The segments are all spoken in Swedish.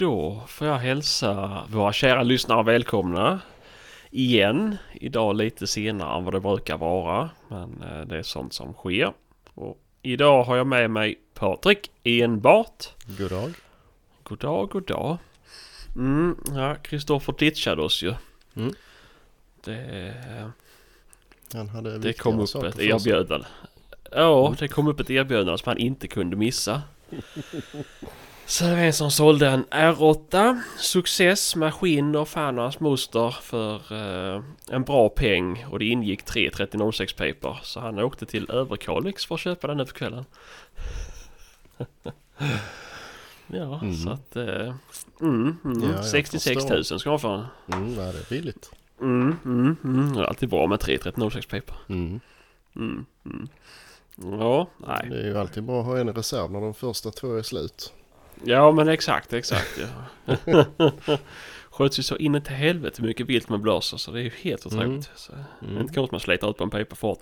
Då får jag hälsa våra kära lyssnare välkomna igen. Idag lite senare än vad det brukar vara. Men eh, det är sånt som sker. Och idag har jag med mig Patrik enbart. God dag. God dag, god dag. Mm, ja, Kristoffer ditchade oss ju. Mm. Det, Han hade det kom upp ett erbjudande. Ja, det kom upp ett erbjudande som han inte kunde missa. Så det var en som sålde en R8 Success maskin och fan och hans moster för eh, en bra peng och det ingick tre 3006 paper. Så han åkte till Överkalix för att köpa den nu på kvällen. ja, Mm. så att... Eh, mm, mm, Ja, jag 66 000 ska man få. Mm, det är billigt. Mm, mm, mm. Det är alltid bra med tre 3006 paper. Mm. Mm, mm. Ja, nej. Det är ju alltid bra att ha en reserv när de första två är slut. Ja men exakt, exakt ja. Sköts ju så in i helvete mycket vilt med blåser så det är ju helt otroligt. Mm. Så, det är Mm. inte konstigt man sliter ut på en paper fort.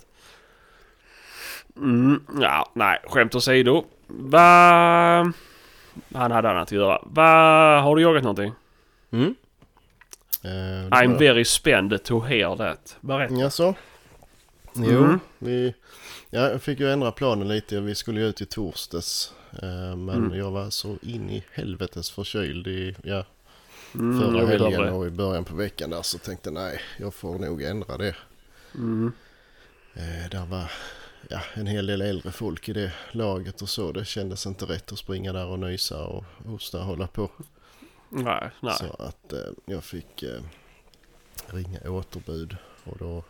Mm, ja, nej, skämt åsido. Va... Han hade annat att göra. Va... Har du jagat någonting? Mm. Eh, det I'm var- very spend to hear that. Berätta. Jaså? Jo, Mm. vi... Ja, jag fick ju ändra planen lite. Vi skulle ju ut i torsdags. Eh, men Mm. jag var så in i helvetes förkyld i ja, Mm, förra helgen och i början på veckan där. Så tänkte nej, jag får nog ändra det. Mm. Eh, där var ja, en hel del äldre folk i det laget och så. Det kändes inte rätt att springa där och nysa och hosta och hålla på. Nej, nej. Så att eh, jag fick ringa återbud. Och då,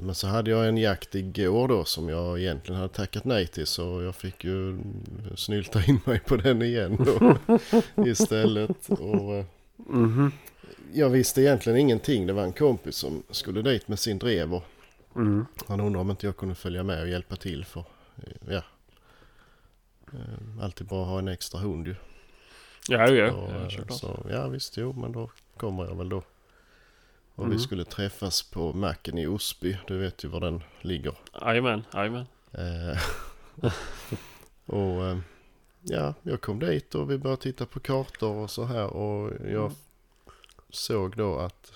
men så hade jag en jakt igår då som jag egentligen hade tackat nej till. Så jag fick ju snylta in mig på den igen då istället. Och, eh, Mhm. jag visste egentligen ingenting. Det var en kompis som skulle dit med sin drever. Mm. Han undrade om inte jag kunde följa med och hjälpa till för eh, ja. Eh, Alltid bra att ha en extra hund ju. Ja, ja. Och, ja eh, så, ja visst, jo men då kommer jag väl då. Och Mm. vi skulle träffas på macken i Osby. Du vet ju var den ligger. Jajamän, jajamän. Eh, och eh, ja, jag kom dit och vi började titta på kartor och så här. Och jag Mm. såg då att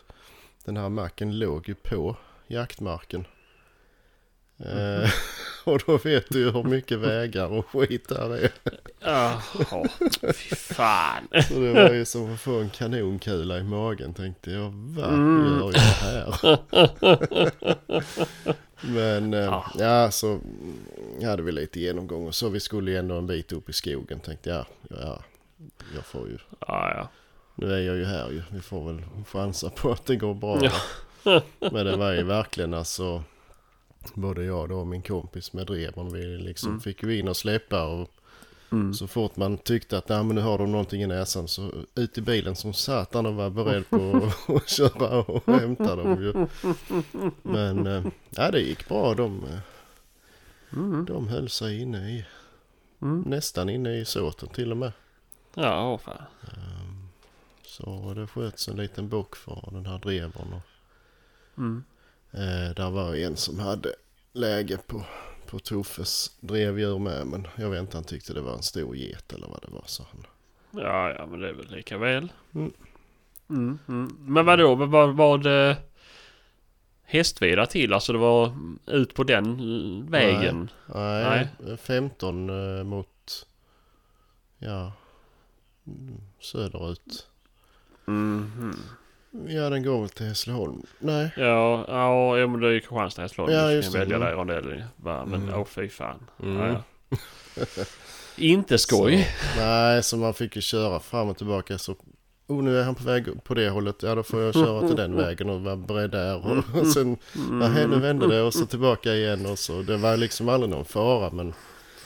den här macken låg ju på jaktmarken. Eh, och då vet du ju hur mycket vägar och skit där är. Jaha, fy fan. Så det var ju som att få en kanonkula i magen tänkte jag. Vad Mm. gör jag här? Men eh, Ja. ja, så hade vi lite genomgång och så. Vi skulle ju ändå en bit upp i skogen tänkte jag. Ja, jag får ju. Ja, ja. Nu är jag ju här ju. Vi får väl chansa på att det går bra. Ja. Men det var ju verkligen alltså. Både jag då och min kompis med dreven. Vi liksom Mm. fick ju in och släppa och Mm. så fort man tyckte att Nej, men nu har de någonting i näsan så ut i bilen som satan och var beredd på att köra och hämta dem ju. Men ja, det gick bra. De, eh, Mm. de höll sig inne i, Mm. nästan inne i såten till och med. Ja, åh fan. Ehm, Så det sköts en liten bock för den här drevern. Och, Mm. Eh, där var en som hade läge på, på Toffes drevdjur med. Men jag vet inte, han tyckte det var en stor get eller vad det var. Så han, Ja, ja, men det är väl lika väl. Mm. Mm, mm. Men vadå, vad var, var det hästvida till? Alltså det var ut på den l- vägen? Nej, 15 eh, mot, ja, mm, söderut. Mhm. Ja, den går väl till Hässleholm. Nej, Ja, ja, ja, men det är ju Kristianstad, Hässleholm. Ja, just just välja det. där rondellen. Men Mm. åh fy fan. Mm. Ja, ja. Inte skoj. Så, nej, så man fick ju köra fram och tillbaka. Så, oh, nu är han på väg på det hållet. Ja, då får jag köra till den vägen och vara beredd där. Och, och sen, nej, nu vände det och så tillbaka igen. Och så. Det var liksom aldrig någon fara, men...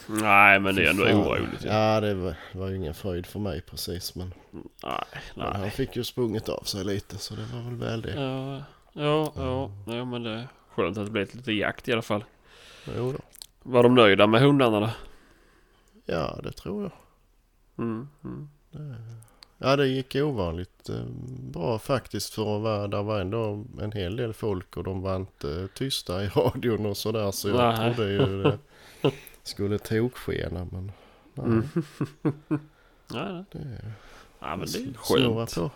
Nej, men det är ändå Fan. oroligt. ju. Ja, det var, det var ju ingen fröjd för mig precis. Men, Nej, men han nej. fick ju sprungit av sig lite, så det var väl väl det. Ja, ja, ja, ja, men det är skönt att det blev lite jakt i alla fall. Jo då. Var de nöjda med hundarna då? Ja, det tror jag. Mm, mm. Ja, det gick ovanligt eh, bra faktiskt för att vara, där var ändå en hel del folk och de var inte tysta i radion och sådär. Så jag Nej. trodde ju det skulle tokskena men Nej, Mm. Nej, nej. det är Ja, men det är skönt. på.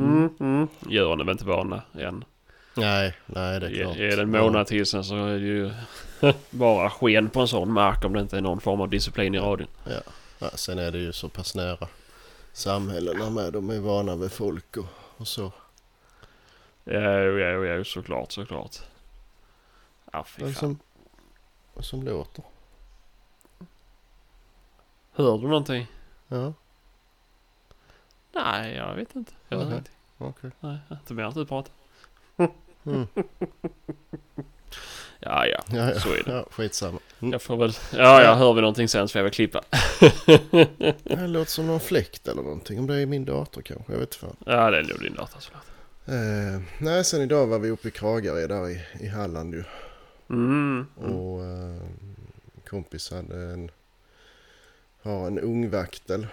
Mm, mm. Gör ni väl inte vana än? Nej, nej det är klart. Är är det en månad till sen så är det ju bara sken på en sån mark om det inte är någon form av disciplin i radion. Ja. Ja, sen är det ju så pass nära samhällena med. De är vana vid folk och, och så. Ja, ja, ja, såklart, såklart. Ja, fy fan. som, som låter. Hör du någonting? Ja, Nej, jag vet inte. Jag hör ingenting. okej. Nej, inte mer än att du pratar. Mm. Ja, ja, Ja, ja. så är det. ja, skitsamma. Mm. Jag får väl... Ja, ja, hör vi någonting sen så får jag väl klippa. Det låter som någon fläkt eller någonting. Om det är min dator kanske. Jag vet fan. Ja, det är nog din dator såklart. Eh, nej, sen idag var vi uppe i Kragared där i, i Halland ju. Mm. mm. Och eh, kompis hade en, har en ungvaktel.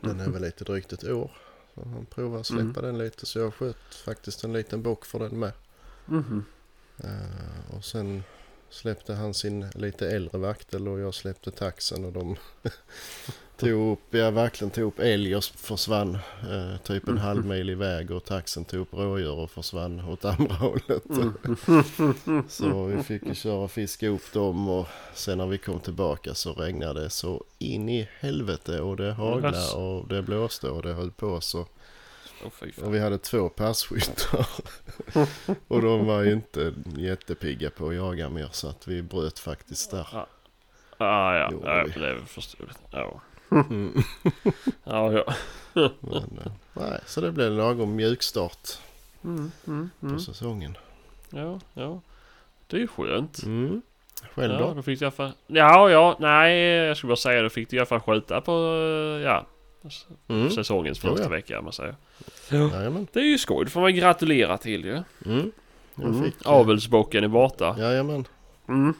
Den är Mhm. väl lite drygt ett år. Så han provar att släppa den lite. Så jag sköt faktiskt en liten bock för den med. Mhm. Eh, och sen släppte han sin lite äldre vaktel och jag släppte taxen och de tog upp, ja verkligen tog upp älg och försvann eh, typ en halv mil iväg och taxen tog upp rådjur och försvann åt andra hållet. Mm. Så vi fick ju köra och fiska upp dem och sen när vi kom tillbaka så regnade det så in i helvete och det haglade och det blåste och det höll på så. Och vi hade två passkyttar. och de var ju inte jättepigga på att jaga mer så att vi bröt faktiskt där. Ah, ja, Jo, ja, vi- det är väl förståeligt. Ja, Mm. ja. ja. Men, eh, nej, så det blev en lagom mjukstart Mm, mm, på mm. säsongen. Ja, ja. Det är ju skönt. Mm. Själv Ja, då? då fick du i alla fall... Ja, ja, nej, jag skulle bara säga då fick du i alla fall skjuta på, eh, ja, Mm. säsongens första ja. vecka, om man säger. Jajamän. Det är ju skoj, det får man gratulera till ju. Mm. Mm. fick, Avelsbocken är borta. Jajamän. Mm.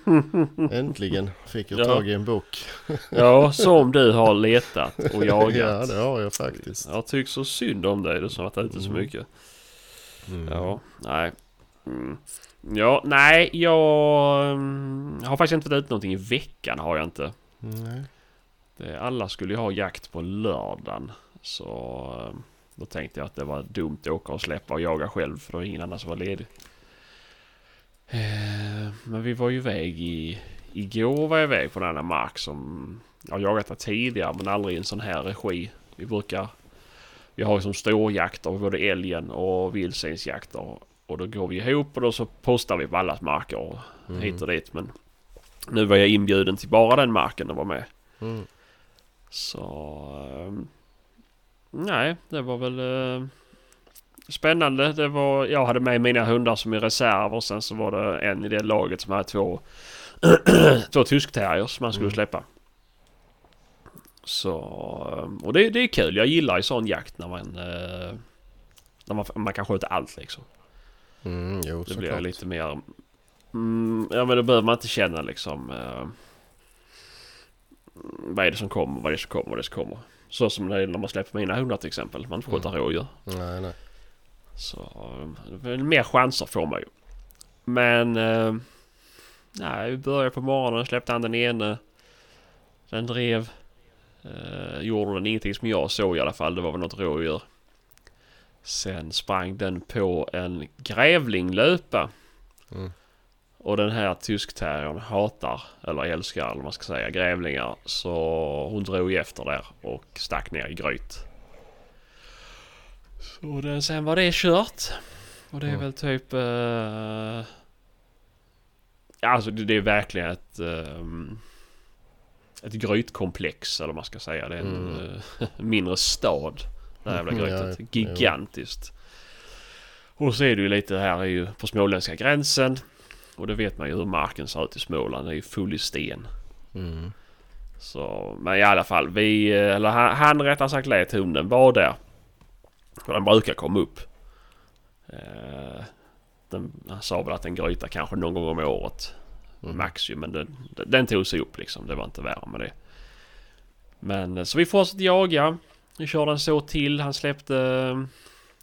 Äntligen fick jag Ja. tag i en bok. Ja, som du har letat och jagat. Ja, det har jag faktiskt. Jag tycker så synd om dig, du som har varit ute så Mm. mycket. Mm. Ja, nej. Mm. Ja, nej, jag mm, har faktiskt inte varit ute någonting i veckan har jag inte. Nej. Det, alla skulle ju ha jakt på lördagen. Så eh, då tänkte jag att det var dumt att åka och släppa och jaga själv för då var ingen annan som var ledig. Eh, Men vi var ju iväg i... Igår var jag iväg på denna mark som jag har jagat där tidigare men aldrig i en sån här regi. Vi brukar... Vi har ju som storjakter på både älgen och vildsvinsjakter. Och då går vi ihop och då så postar vi på allas marker och Mm. hit och dit. Men nu var jag inbjuden till bara den marken och var med. Mm. Så... ehm, nej, det var väl eh, spännande. Det var, jag hade med mina hundar som är reserv och sen så var det en i det laget som hade två, två tyskterriers som man skulle Mm. släppa. Så... ehm, Och det, det är kul. Jag gillar ju sån jakt när man... eh, när man, man kan skjuta allt liksom. Mm, jo, Det blir såklart. lite mer... Mm, ja men då behöver man inte känna liksom... Eh, vad är det som kommer, vad är det som kommer, vad är det som kommer. Så som när man släpper mina hundar till exempel. Man får skjuta Mm. rådjur. Nej, nej. Så... eh, mer chanser får man ju. Men... Eh, nej, vi började på morgonen, släppte han den ene. Den drev. Eh, gjorde den ingenting som jag såg i alla fall. Det var väl något rådjur. Sen sprang den på en grävlinglöpa. Mm. Och den här tyskterriern hatar, eller älskar eller man ska säga, grävlingar. Så hon drog efter där och stack ner i gryt. Så det, sen var det kört. Och det är Mm. väl typ... Uh, alltså det, det är verkligen ett... ehm, ett grytkomplex eller vad man ska säga. Det är en Mm. eh, mindre stad. Det här jävla Ja, grytet. Gigantiskt. Och så är det ju lite här är ju på småländska gränsen. Och det vet man ju hur marken ser ut i Småland. Det är ju full i sten. Mm. Så, men i alla fall, vi, eh, eller han, han rättare sagt lät hunden vara där. Den brukar komma upp. Eh, den, han sa väl att den grytar kanske någon gång om året. Mm. Max ju, men den, den tog sig upp liksom. Det var inte värre med det. Men eh, så vi fortsatte jaga. Vi körde en så till. Han släppte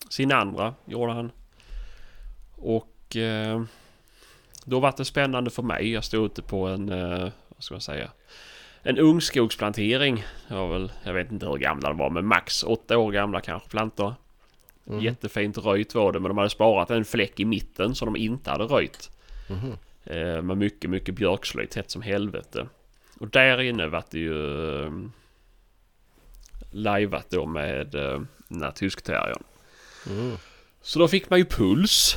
sin andra, gjorde han. Och eh, då var det spännande för mig. Jag stod ute på en, eh, vad ska man säga, en ungskogsplantering. Det var väl, jag vet inte hur gamla de var, men max åtta år gamla kanske plantor. Mm. Jättefint röjt var det, men de hade sparat en fläck i mitten som de inte hade röjt. Mhm. Eh, med mycket, mycket björkslöjd tätt som helvete. Och där inne var det ju eh, lajvat då med eh, den här tyskterriern. Mm. Så då fick man ju puls.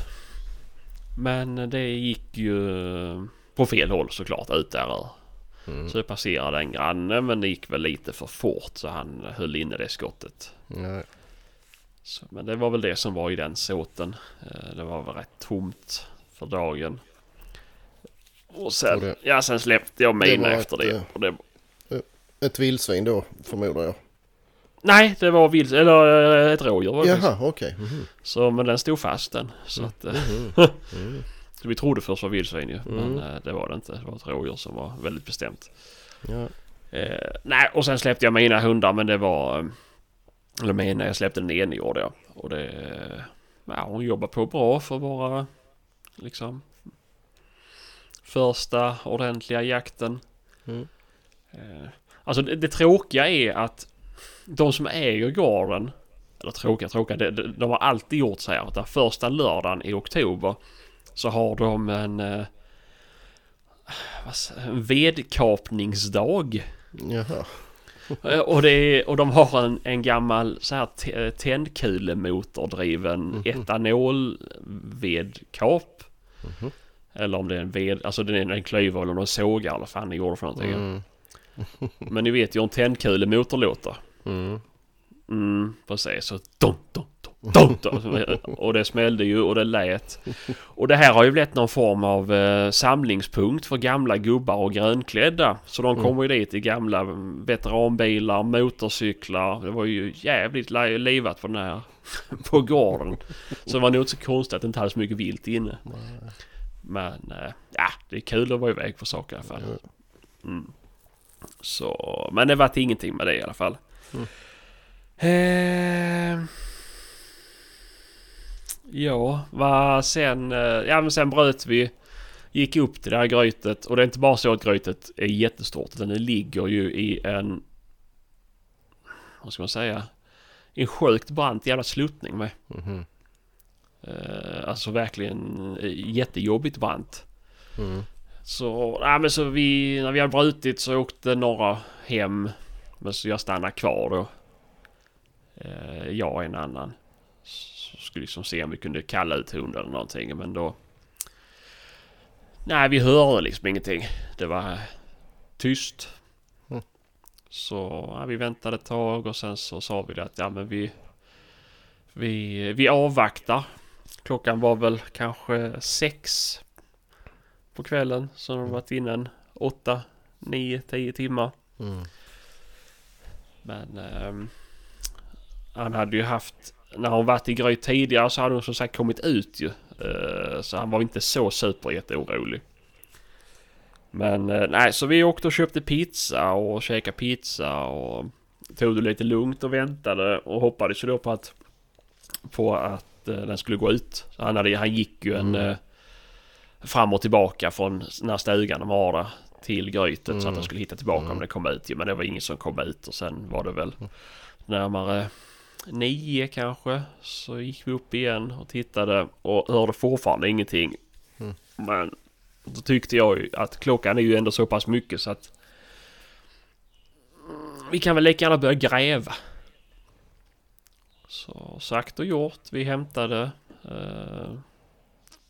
Men det gick ju på fel håll såklart ut där. Mm. Så det passerade en granne men det gick väl lite för fort så han höll inne det skottet. Ja. Så, men det var väl det som var i den såten. Eh, Det var väl rätt tomt för dagen. Och sen, Och det- ja, sen släppte jag mina efter det. eh, Och det. Ett vildsvin då förmodar jag. Nej, det var vilt, eller eh, ett rådjur var det. Jaha, okej. Mhm. Så men den stod fast den. Så, att. Mm. så vi trodde först var vildsvin ju. Men Mm. eh, det var det inte. Det var ett rådjur som var väldigt bestämt. Ja. Eh, nej, och sen släppte jag mina hundar men det var... Eller mina, jag släppte den ene gjorde jag. Och det... Ja, hon jobbar på bra för vara liksom... Första ordentliga jakten. Mm. Eh, alltså det, det tråkiga är att de som äger gården eller tråkiga, tråkiga, de, de, de har alltid gjort så här att den första lördagen i oktober så har de en, eh, en vedkapningsdag. Jaha. Eh, Och, det är, och de har en, en gammal så här te- tändkulemotordriven Mhm. etanolvedkap. Mhm. Eller om det är en ved, alltså det är en klyver eller någon såga eller fan det gjorde för någonting. Mm. Men ni vet ju hur en tändkulemotor låter. Mm. Mm, precis. Så dum, dum, dum, dum. Och det smällde ju och det lät. Och det här har ju blivit någon form av eh, samlingspunkt för gamla gubbar och grönklädda. Så de kommer ju dit i gamla mm, veteranbilar, motorcyklar. Det var ju jävligt li- livat på den här på gården. Så det var nog inte så konstigt att det inte hade så mycket vilt inne. Men eh, ja, det är kul att vara iväg på saker i alla fall. Mm. Så, men det vart ingenting med det i alla fall. Mm. Eh, ja, vad sen... eh, Ja, men sen bröt vi. Gick upp till det här grytet och det är inte bara så att grytet är jättestort utan det ligger ju i en... Vad ska man säga? I en sjukt brant jävla sluttning med. Mhm. Eh, alltså verkligen eh, jättejobbigt brant. Mm. Så, ja, men så vi, när vi hade brutit så åkte några hem. Men så jag stannade kvar då. Eh, jag och en annan. Så skulle liksom se om vi kunde kalla ut hunden eller någonting. Men då... Nej, vi hörde liksom ingenting. Det var tyst. Mm. Så ja, vi väntade ett tag och sen så sa vi det att ja men vi... Vi, vi avvaktar. Klockan var väl kanske sex på kvällen. Så de har varit inne en åtta, nio, tio timmar. Mm. Men ehm, han hade ju haft, när hon varit i Gryt tidigare så hade hon som sagt kommit ut ju. Eh, så han var inte så super jätteorolig. Men eh, nej, så vi åkte och köpte pizza och käkade pizza och tog det lite lugnt och väntade och hoppades ju då på att på att eh, den skulle gå ut. Så han, hade, han gick ju en Mm. fram och tillbaka från den här stugan de har där till grytet så att Mm. de skulle hitta tillbaka om Mm. det kom ut. Men det var ingen som kom ut och sen var det väl närmare nio kanske. Så gick vi upp igen och tittade och hörde fortfarande ingenting. Mm. Men då tyckte jag ju att klockan är ju ändå så pass mycket så att mm, vi kan väl lika gärna börja gräva. Så sagt och gjort. Vi hämtade eh,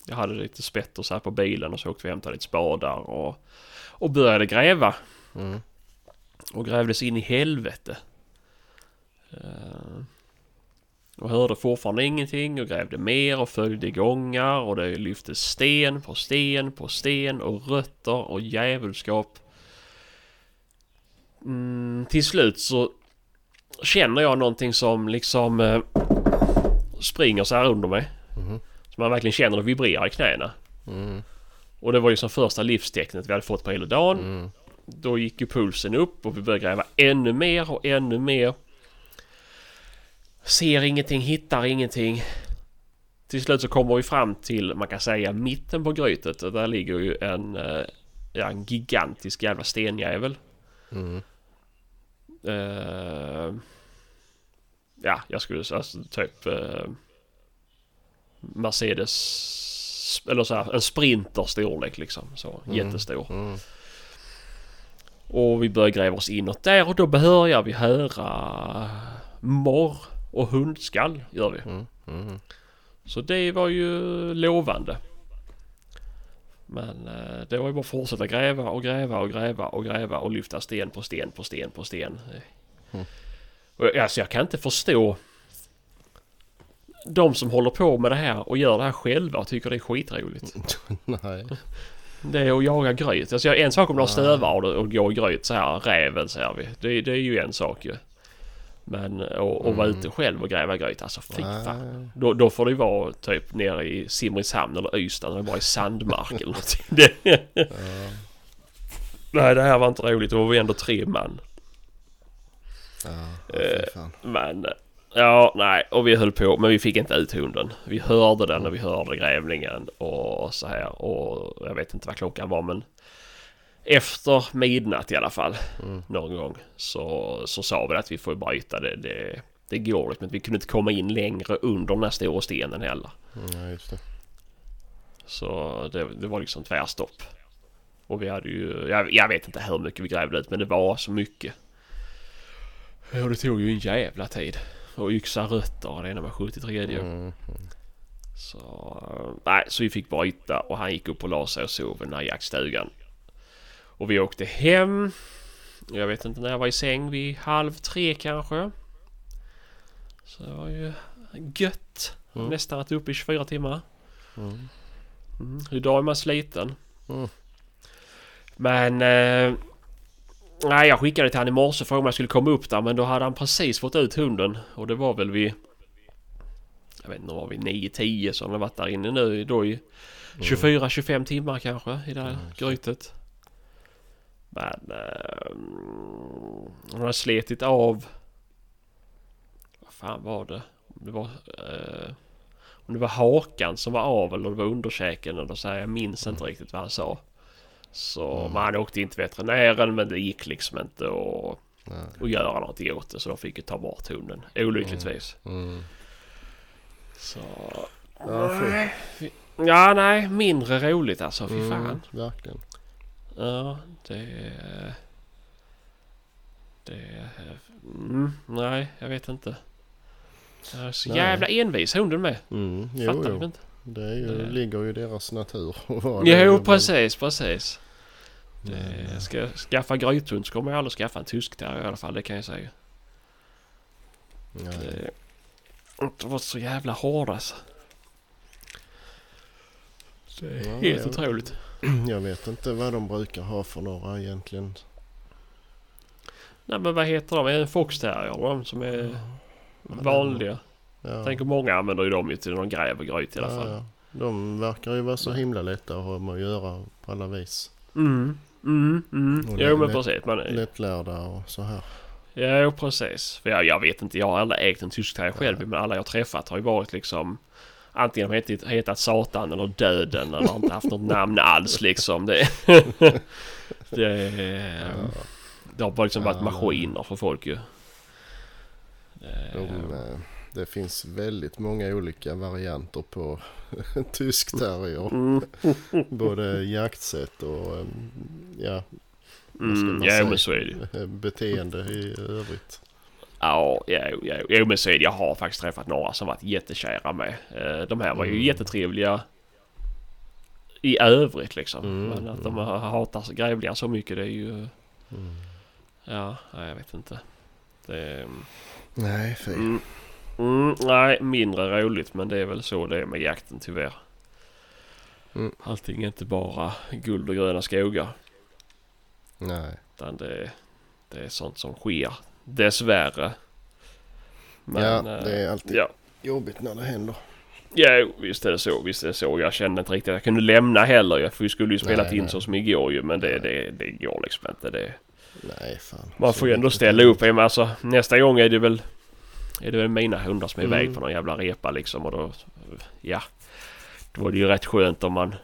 jag hade lite spett och så här på bilen och så åkte vi och hämtade lite spadar och, och började gräva. Mm. Och grävdes in i helvete. Eh, och hörde fortfarande ingenting och grävde mer och följde gångar och det lyfte sten på sten på sten och rötter och djävulskap. Mm, till slut så känner jag någonting som liksom eh, springer så här under mig. Mhm. Så man verkligen känner det vibrera i knäna. Mm. Och det var ju som första livstecknet vi hade fått på hela dagen. Mm. Då gick ju pulsen upp och vi började gräva ännu mer och ännu mer. Ser ingenting, hittar ingenting. Till slut så kommer vi fram till, man kan säga mitten på grytet. Och där ligger ju en, eh, ja, en gigantisk jävla stenjävel. Mm. Eh, ja, jag skulle säga alltså, typ eh, Mercedes eller så här, en sprinter storlek liksom. Så Mm. jättestor. Mm. Och vi börjar gräva oss inåt där och då börjar vi höra morr och hundskall gör vi. Mm. Mm. Så det var ju lovande. Men eh, det var ju bara att fortsätta gräva och gräva och gräva och gräva och lyfta sten på sten på sten på sten. Mm. Alltså jag kan inte förstå de som håller på med det här och gör det här själva tycker det är skitroligt. Nej. Det är att jaga gryt. Alltså en sak om de Ja. stövar och, och går gryt så här, räven ser vi. Det, det är ju en sak ju. Men och, och vara Mm. ute själv och gräva gryt, alltså fy fan. Då, då får det ju vara typ nere i Simrishamn eller Ystad eller bara i sandmark eller någonting. Det, Ja. nej det här var inte roligt. Då var vi ändå tre man. Ja, Eh. Men ja, nej och vi höll på men vi fick inte ut hunden. Vi hörde den och vi hörde grävlingen och så här och jag vet inte vad klockan var men efter midnatt i alla fall Mm. någon gång så, så sa vi att vi får bryta det. Det, det går liksom. Vi kunde inte komma in längre under den här stora stenen heller. Ja, just det. Så det, det var liksom tvärstopp. Och vi hade ju, jag, jag vet inte hur mycket vi grävde ut men det var så mycket. Och det tog ju en jävla tid. Och yxa rötter och det ena med 73 mm. Mm. Så, nej, så vi fick bryta och han gick upp och la sig och sov i den här jaktstugan. Och vi åkte hem. Jag vet inte när jag var i säng, vid halv tre kanske. Så det var ju gött. Mm. Nästan varit uppe i 24 timmar. Mm. Mm. Idag är man sliten. Mm. Men... Eh, nej, jag skickade till han i morse för om jag skulle komma upp där men då hade han precis fått ut hunden. Och det var väl vid... Jag vet inte, var vid 9-10 så han har varit där inne nu då i 24-25 timmar kanske i det här Mm, grytet. Men... Eh, han har slitit av... Vad fan var det? Det var... Eh, om det var hakan som var av eller det var underkäken eller så här, Jag minns inte riktigt vad han sa. Så Mm. men han åkte in till veterinären men det gick liksom inte att, Nej. att göra någonting åt det. Så de fick ju ta bort hunden. Olyckligtvis. Mm. Så... Ja, fy. Ja, nej. Mindre roligt alltså. Fy fan. Mm, verkligen. Ja, det... Det... Mm, nej, jag vet inte. Jag är så Nej. jävla envis hunden med. Mm. Jo, Fattar du inte? Det är ju, Det- ligger ju i deras natur. att vara. Jo, Men- precis, precis. Det, Men, ska jag skaffa grythund så kommer jag aldrig skaffa en tysk där i alla fall, det kan jag säga. ja, Det har inte varit så jävla hård alltså. Det är Ja, helt ja. otroligt. Jag vet inte vad de brukar ha för några egentligen. Nej men vad heter de? Är det en foxterrier de som är vanliga? Ja. Tänker många använder ju dem ju till någon gräv gryt i alla Ja, fall. ja. De verkar ju vara så himla lätta att ha med att göra på alla vis. Mm, mm, mm. Och Jo men precis. Man, Lättlärda och så här. jo precis. För jag, jag vet inte, jag har aldrig ägt en tysk terrier själv. Ja. Men alla jag träffat har ju varit liksom Antingen hetat, hetat Satan eller Döden eller inte haft något namn alls liksom. Det, det, det har bara liksom varit Ja, maskiner för folk ju. De, eh, det finns väldigt många olika varianter på tysk terrier. Mm, Både jaktsätt och eh, ja, mm, ja men så är det beteende i övrigt. Ja, ja, ja, ja men så är det. Jag har faktiskt träffat några som varit jättekära med. Eh, De här var ju Mm. jättetrevliga i övrigt liksom. Mm, Men att de mm. hatar grävlingar så mycket det är ju... Mm. Ja, jag vet inte. Det, Nej, fy. mm, mm, nej, mindre roligt men det är väl så det är med jakten tyvärr. Mm. Allting är inte bara guld och gröna skogar. Nej. Utan det, det är sånt som sker. Dessvärre. ja, eh, det är alltid Ja, jobbigt när det händer. ja, visst är det så. Visst är det så. Jag kände inte riktigt att jag kunde lämna heller. vi skulle ju spela Nej, in nej. så som igår ju. Men det, det, det går liksom inte. Det, Nej, fan. man får ju ändå ställa upp. Men alltså, nästa gång är det väl... Är det väl mina hundar som är iväg Mm. på någon jävla repa liksom. Och då... Ja. Då är det ju rätt skönt om man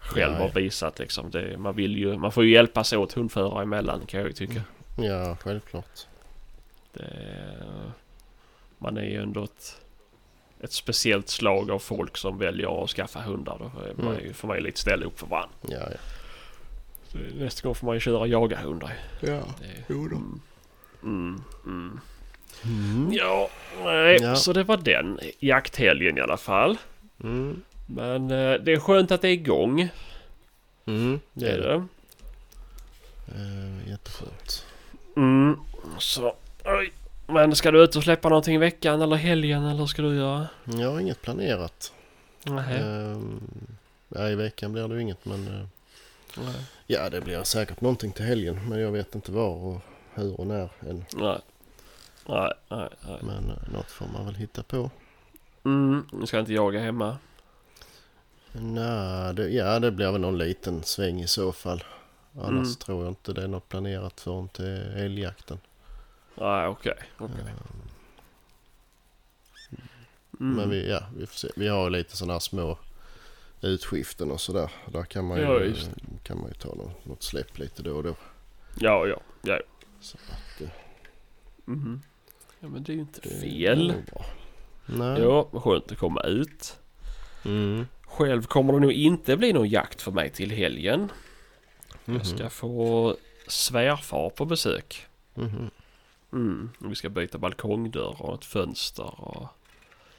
själv Ja, har ja. visat liksom. Det, man vill ju... Man får ju hjälpas åt hundförare emellan kan jag ju tycka. Ja, självklart. Det, man är ju ändå ett, ett speciellt slag av folk som väljer att skaffa hundar. Då man Mm. ju, får man ju lite ställa upp för varandra. Ja, ja. Så nästa gång får man ju köra jagarhundar. Ja, Det, jo då. mm, mm, mm. Mm. Ja, nej, Ja. så det var den jakthelgen i alla fall. Mm. Men eh, det är skönt att det är igång. Mm, det är det. Eh, jätteskönt. Mm, så oj. Men ska du ut och släppa någonting i veckan eller helgen eller ska du göra? Jag har inget planerat. Nej. Ehm, ja, I veckan blir det ju inget men eh, Nej. ja det blir säkert någonting till helgen. Men jag vet inte var och hur och när än. Nej. Nej, nej, nej. Men eh, något får man väl hitta på. Mm, nu ska jag inte jaga hemma. Nej, det, ja det blir väl någon liten sväng i så fall. Annars Mm. tror jag inte det är något planerat förrän till älgjakten. Nej, okej. okej. Ehm, Mm. Men vi, ja, vi får se. Vi har lite sådana här små utskiften och sådär. Där kan man ju, Ja, just kan man ju ta något, något släpp lite då och då. Ja, ja, ja. Så att, eh, Mhm. Ja, men det är ju inte fel. Nej. Ja, skönt att komma ut. Mm. Själv kommer det nog inte bli någon jakt för mig till helgen. Mhm. Jag ska få svärfar på besök. Mhm. Mm. och Vi ska byta balkongdörr och ett fönster och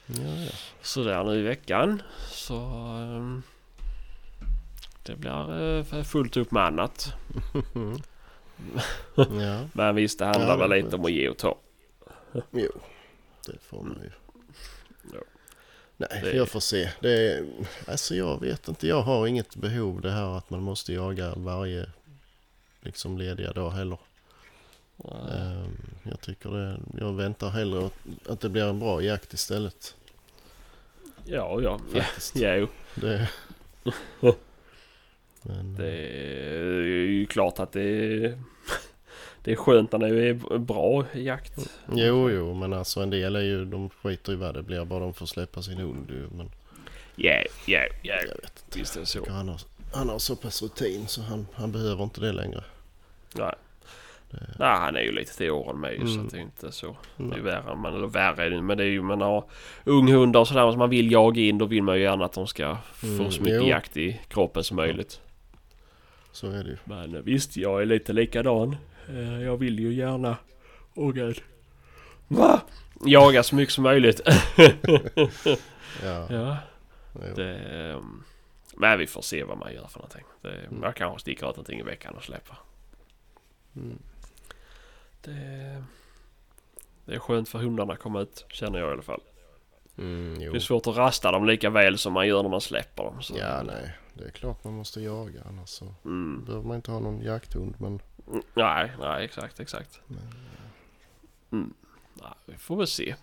Ja, ja. sådär nu i veckan. Så ehm, det blir eh, fullt upp med annat. ja, Men visst, det handlar Ja, väl lite om att ge och ta. Jo. Det får man ju. Ja. Nej, Det- jag får se. Det är, alltså jag vet inte. Jag har inget behov det här att man måste jaga varje liksom lediga dag heller. Ehm, Jag tycker det, jag väntar hellre att, att det blir en bra jakt istället. Ja, ja. ja. Faktiskt. Jo, Det, men, det är ju klart att det är, det är skönt när det är bra jakt. Jo, jo, men alltså en del är ju, de skiter i vad det blir, bara de får släppa sin hund ju. Men Ja, ja, ja. jag vet inte. Visst är det så. Han har, han har så pass rutin så han, han behöver inte det längre. Nej. Nej, han är ju lite till åren med ju, så Mm. att det är inte så. Det Nej. är värre, man, eller värre är det men det är ju man har unghundar och sådär som man vill jaga in. Då vill man ju gärna att de ska få Mm, så mycket jo. jakt i kroppen som möjligt. Så är det ju. Men visst, jag är lite likadan. Eh, Jag vill ju gärna... Åh gud. Va? Jaga så mycket som möjligt. Ja, ja, det... ehm, Men vi får se vad man gör för någonting. Det, Mm. Jag kanske sticker ut någonting i veckan och släpper. Mm. Det, det är skönt för hundarna att komma ut, känner jag i alla fall. Mm. Det är svårt att rasta dem lika väl som man gör när man släpper dem. Så. Ja, nej. Det är klart man måste jaga annars så Mm. behöver man inte ha någon jakthund. Men Nej, nej, exakt, exakt. Men, Mm. Nej, vi får väl se.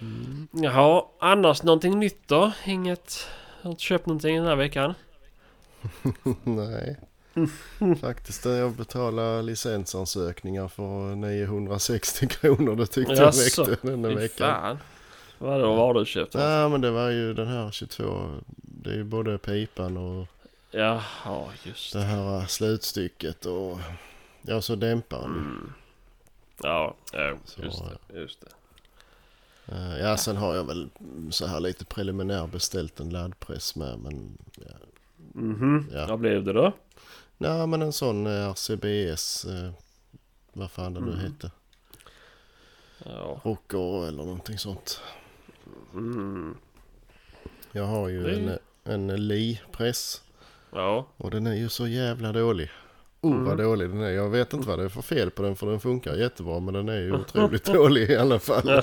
mm. Jaha, annars någonting nytt då? Inget... Har inte köpt någonting den här veckan? nej. Faktiskt jag betalade licensansökningar för 960 kronor. Det tyckte jag räckte den här Fy veckan. fan. Vadå, vad har du köpt? Ja men det var ju den här 22. Det är ju både pipan och Jaha, just det det. här slutstycket och ja så dämparen. Mm. Ja, ja, Så, just det. Just det. Eh, Ja sen har jag väl så här lite preliminär beställt en laddpress med men ja. Mhm, Ja. vad blev det då? Nej men en sån eh, RCBS eh, vad fan det nu Mm. hette. Ja. Rocker eller någonting sånt. Mm. Jag har ju Det- en, en Li-press Ja. och den är ju så jävla dålig. Oh vad Mm. dålig den är. Jag vet inte vad det är för fel på den för den funkar jättebra men den är ju otroligt dålig i alla fall.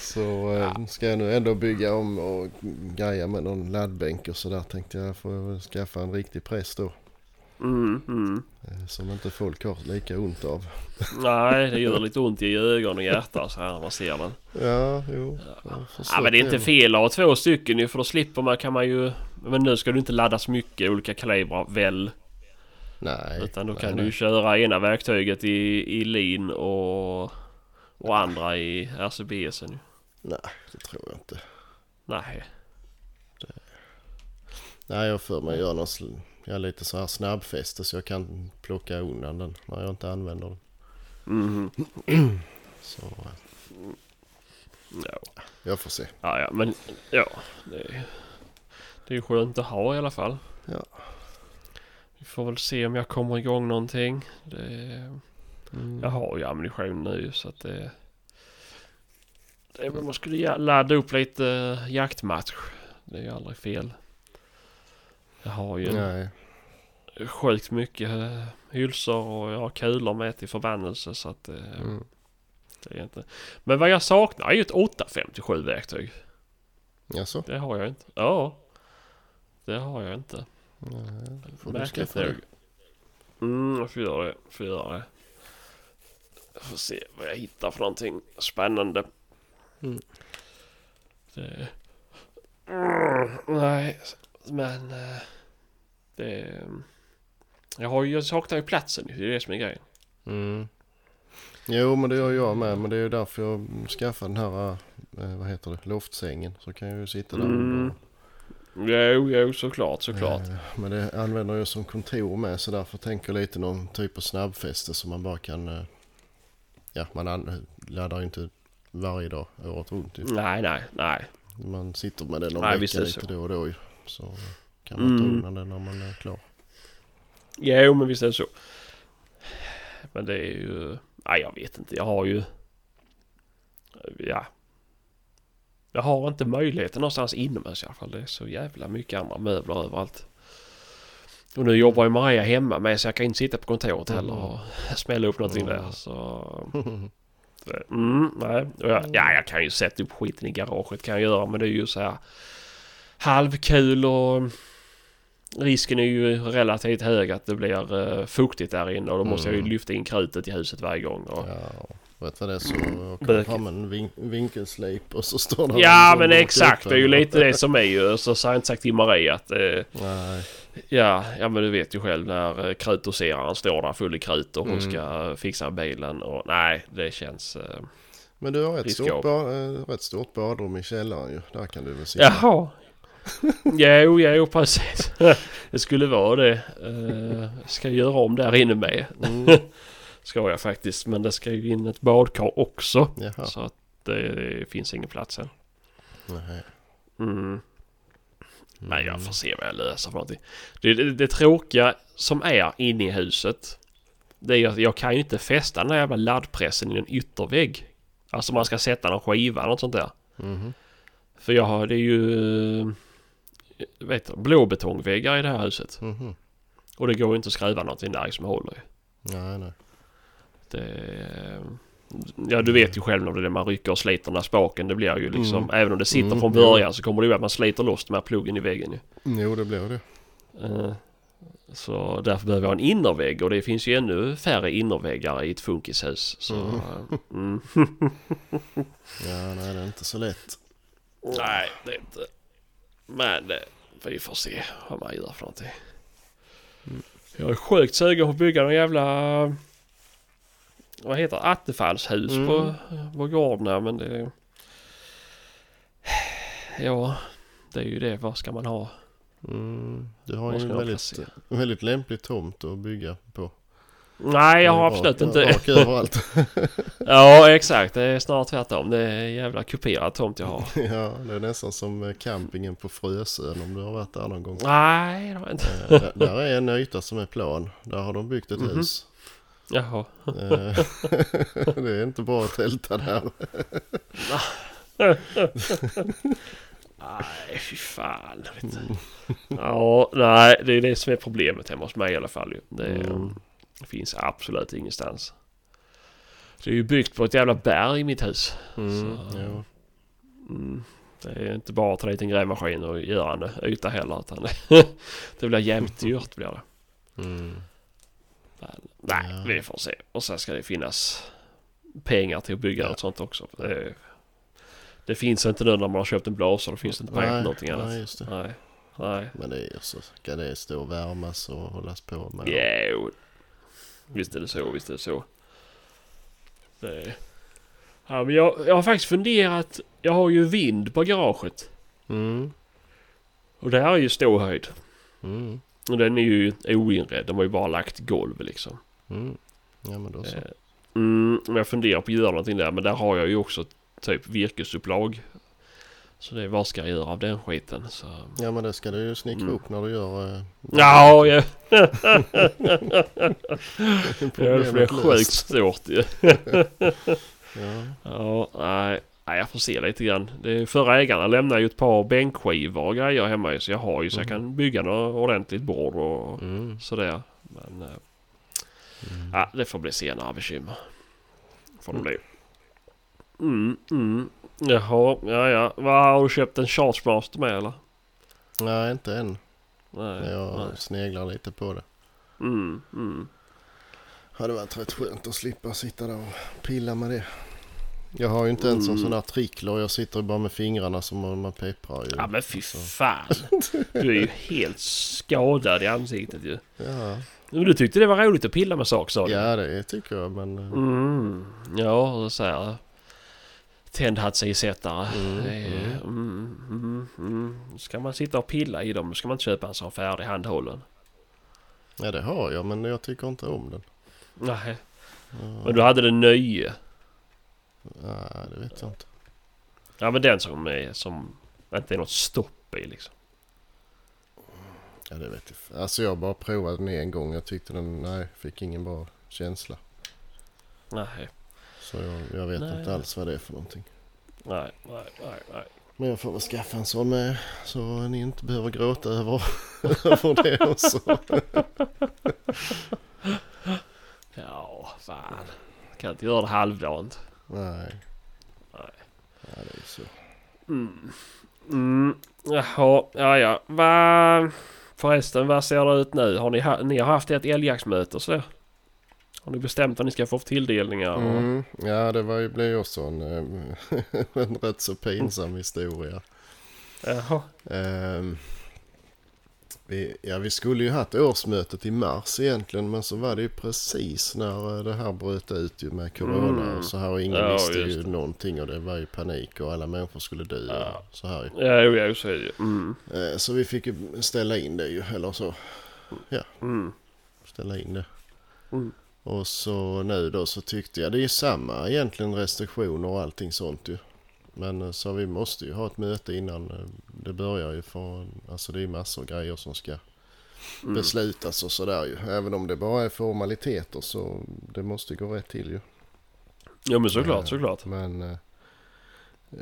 så eh, ska jag nu ändå bygga om och greja med någon laddbänk och sådär tänkte jag får jag skaffa en riktig press då. Mm, mm. eh, Som inte folk har lika ont av. Nej, det gör lite ont i ögon och hjärta så här när man ser den. Ja, jo. Ja, men det är inte fel att ha två stycken ju för då slipper man kan man ju... Men nu ska du inte ladda så mycket olika kalibrar väl? Nej. Utan då nej, kan du nej. köra ena verktyget i, i lin och, och andra i RCBSen ju. Nej, det tror jag inte. Nej. Nej, jag för mig göra någon sl- ja, lite så här snabbfäste så jag kan plocka undan den när jag inte använder den. Mhm. Så eh, Ja. jag får se. ja, ja, men ja. Det är, det är skönt att ha i alla fall. Ja. Vi får väl se om jag kommer igång någonting. Det, Mm. jag har ju ammunition nu så att det... det är, man skulle ladda upp lite eh, jaktmatch. Det är ju aldrig fel. Jag har ju Nej. sjukt mycket eh, hylsor och jag har kulor med till förbannelse så att eh, Mm. det är inte... Men vad jag saknar är ju ett 857 verktyg. Jaså? Det har jag inte. Ja. Det har jag inte. Nej, får du skaffa det. Mm, jag får göra det. Jag får göra det. Jag får se vad jag hittar för någonting spännande. Mm. Det... Mm, nej, men... eh, Det... Jag, har ju, jag saknar ju platsen. Det är det som är grejen. Mm. Jo men det gör jag med. Men det är ju därför jag skaffade den här, eh, vad heter det, loftsängen. Så kan jag ju sitta där Mm. under. Jo, jo, såklart, såklart. Eh, Men det använder jag som kontor med så därför tänker jag lite någon typ av snabbfäste som man bara kan... eh, Ja, man an- laddar ju inte varje dag året runt ju. Nej, nej, nej. Man sitter med den någon Nej, vecka lite så. då och då ju. Så kan man ta Mm. undan den när man är klar. Jo, men visst är det så. Men det är ju... Nej, jag vet inte. Jag har ju... Ja. Jag har inte möjligheten någonstans inomhus i alla fall. Det är så jävla mycket andra möbler överallt. Och nu jobbar ju Maria hemma med så jag kan inte sitta på kontoret heller och smälla upp någonting Mm. där. Så... Mm, nej. Jag, ja, jag kan ju sätta upp skiten i garaget kan jag göra men det är ju så här halvkul och risken är ju relativt hög att det blir uh, fuktigt där inne och då måste jag ju Mm. lyfta in krutet i huset varje gång. Och, Ja, vet vad det är så Bökigt. fram en vin- vinkelslip och så står det Ja en men exakt, det är ju lite det som är ju. Så har jag inte sagt till Marie att eh, Nej, ja, ja men du vet ju själv när eh, krutdoseraren står där full i krut och hon Mm. ska fixa bilen och nej det känns... Eh, men du har ett Riskab. stort, ba- eh, rätt stort badrum i källaren ju. Där kan du väl sitta. jaha. jo, jo precis. det skulle vara det. Eh, ska göra om där inne med. Mm, Ska jag faktiskt. Men det ska ju in ett badkar också. jaha. Så att det finns ingen plats än. Nej. Mm. Nej, jag Mm. får se vad jag löser för någonting. Det, det, det tråkiga som är inne i huset. Det är att jag kan ju inte fästa den här jävla laddpressen i en yttervägg. Alltså man ska sätta någon skiva eller något sånt där. Mhm. För jag har, det är ju... eh, Vet du, blåbetongväggar i det här huset. Mhm. Och det går ju inte att skruva någonting där som håller ju. Nej, nej. Det, ja du vet ju själv när det är man rycker och sliter den där spaken. Det blir ju liksom, Mm. även om det sitter Mm, från början så kommer det ju att man sliter loss den här pluggen i väggen ju. Jo, det blir det. Eh, Så därför behöver jag en innervägg och det finns ju ännu färre innerväggar i ett funkishus. Så, Mm. eh, mm. Ja, nej, det är inte så lätt. Nej, det är inte. Men eh, vi får se vad man gör för någonting. Mm. Jag är sjukt sugen på att bygga någon jävla... Vad heter det? Attefallshus Mm. på, på gården här men det... Ja, det är ju det. Vad ska man ha? Mm. Du har ju en väldigt, väldigt lämplig tomt att bygga på. Nej, jag har är absolut rak- inte... Rak överallt. Ja, exakt. Det är snarare tvärtom. Det är en jävla kuperad tomt jag har. ja, det är nästan som eh, campingen på Frösön om du har varit där någon gång. Nej, det har jag inte. Eh, där, där är en yta som är plan. Där har de byggt ett Mhm. hus. Jaha. Eh, det är inte bra att tälta där. Nej, fy fan. Ja, nej, det är det som är problemet hemma hos mig i alla fall. Det, Mm. finns absolut ingenstans. Det är ju byggt på ett jävla berg i mitt hus. Mm, jo. Mm. Det är inte bara att ta dit en grävmaskin och göra en yta heller. Utan det blir jämnt dyrt blir det. Mm. Men, nej, Ja. vi får se. Och sen ska det finnas pengar till att bygga Ja. något sånt också. Det, det finns inte nu när man har köpt en blåsa. Då finns det inte pengar till någonting annat. nej, just det. Nej. Nej. Men det är så. Ska det stå och värmas och hållas på med? Jo. Visst är det så, visst är det så. Det... Ja, men jag, jag har faktiskt funderat. Jag har ju vind på garaget. Mm. Och det här är ju ståhöjd. Mm. Och den är ju oinredd. De har ju bara lagt golv liksom. Mm. Ja men då så. Eh, Mm, jag funderar på att göra någonting där. Men där har jag ju också typ virkesupplag. Så det är vad ska jag göra av den skiten? Så... Ja men det ska du ju snickra Mm. upp när du gör... Eh, Ja, ja. det blir sjukt stort ju. Ja. Ja, nej. Nej, jag får se lite grann. Det, förra ägarna lämnade ju ett par bänkskivor och grejer hemma ju, så jag har ju så jag kan bygga något ordentligt bord och Mm. sådär. Men eh, Mm. ja, det får bli senare bekymmer. Får det bli. Mm, mm. Jaha, ja ja. Vad har du köpt en Chargemaster med eller? Nej inte än. Nej. Jag nej. sneglar lite på det. Mm, mm. Hade varit rätt skönt att slippa sitta där och pilla med det. Jag har ju inte ens en Mm. sån här trickler. Jag sitter bara med fingrarna som man, pepprar ju. Ja men fy fan. Du är ju helt skadad i ansiktet ju. Ja. Men du tyckte det var roligt att pilla med saker sa du? ja det tycker jag men... eh, Mm. Ja, och så här. Tändhattsisättare. Mm, mm. Mm, mm, mm. Ska man sitta och pilla i dem ska man inte köpa en sån färdig handhållen. Ja det har jag men jag tycker inte om den. Nej. Ja. Men du hade den nöje. Nej det vet jag inte. Ja men den som är som inte är något stopp i liksom. Ja det vet jag Alltså jag bara provade den en gång. Jag tyckte den, nej, fick ingen bra känsla. Nej, Så jag, jag vet Nej. inte alls vad det är för någonting. nej, nej, nej, nej. Men jag får väl skaffa en sån med. Så ni inte behöver gråta över, över det också. Ja, fan. Kan inte göra det halvdant. Nej. Nej. Ja det är så. Mm. Mm. Jaha, ja ja. Va... Förresten, vad ser det ut nu? Har ni, ha... ni har haft ett älgjaktsmöte så? Har ni bestämt vad ni ska få för tilldelningar? och- Mm. Ja det var ju, blev ju också en, eh, en rätt så pinsam historia. Jaha. Ehm, vi, ja, vi skulle ju haft årsmötet i mars egentligen men så var det ju precis när eh, det här bröt ut ju med corona Mm. och så här och ingen Ja, visste ju det. någonting och det var ju panik och alla människor skulle dö Ja. så här ju. Ja, jo, jo, så är det ju. Mm. Eh, Så vi fick ju ställa in det ju, eller så Mm. ställa in det. Mm. Och så nu då så tyckte jag det är samma egentligen restriktioner och allting sånt ju. Men eh, så vi måste ju ha ett möte innan eh, det börjar ju för alltså det är massor av grejer som ska Mm. beslutas och sådär ju. Även om det bara är formaliteter så det måste gå rätt till ju. Ja men såklart, Eh, såklart. Men eh,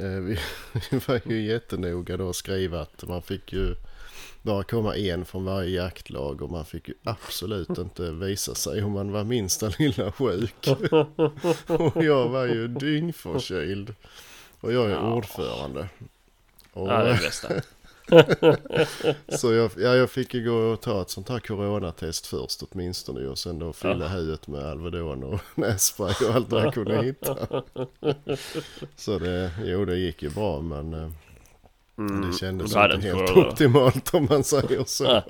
eh, vi, vi var ju jättenoga då att skriva att man fick ju bara komma en från varje jaktlag och man fick ju absolut inte visa sig om man var minsta lilla sjuk. och jag var ju dyngförkyld. Och jag är Ja. ordförande. Och, Ja, det är det bästa. så jag, ja, jag fick ju gå och ta ett sånt här coronatest först åtminstone och sen då fylla Ja. huvudet med Alvedon och nässpray och allt vad jag kunde hitta. Så det, jo det gick ju bra men eh, Mm. det kändes inte helt corona. optimalt om man säger så.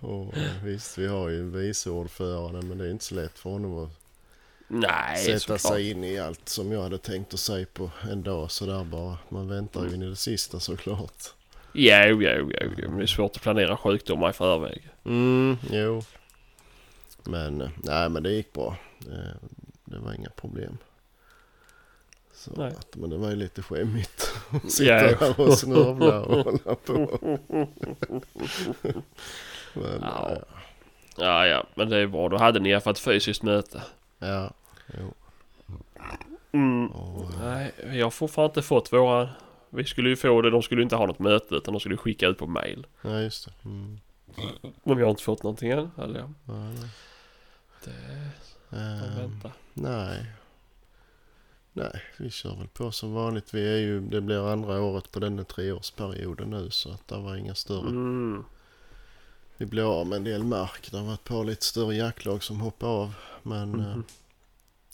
och, eh, visst vi har ju vice ordförande men det är inte så lätt för honom att Nej, sätta såklart. sig in i allt som jag hade tänkt att säga på en dag sådär bara. Man väntar ju in i det sista såklart. Jo, jo, jo, jo. Men det är svårt att planera sjukdomar i förväg. Mm, jo. Men eh, nej men det gick bra. Det, det var inga problem. Så Nej. att, men det var ju lite skämmigt att sitta här och snörvla och hålla på. men, Ja. ja. Ja, ja, men det är bra. Då hade ni i alla fall ett fysiskt möte. ja. Mm. Och, eh, Nej, vi har fortfarande inte fått våra... Vi skulle ju få det, de skulle inte ha något möte utan de skulle skicka ut på mail. ja just det. Mm. Men vi har inte fått någonting än. Eller ja, Ja, nej. det får Ehm, vänta. Nej. Nej, vi kör väl på som vanligt. Vi är ju, det blir andra året på denna treårsperioden nu så att det var inga större. Mm. Vi blir av med en del mark. Det har varit ett par lite större jaktlag som hoppar av. Men eh, Mhm.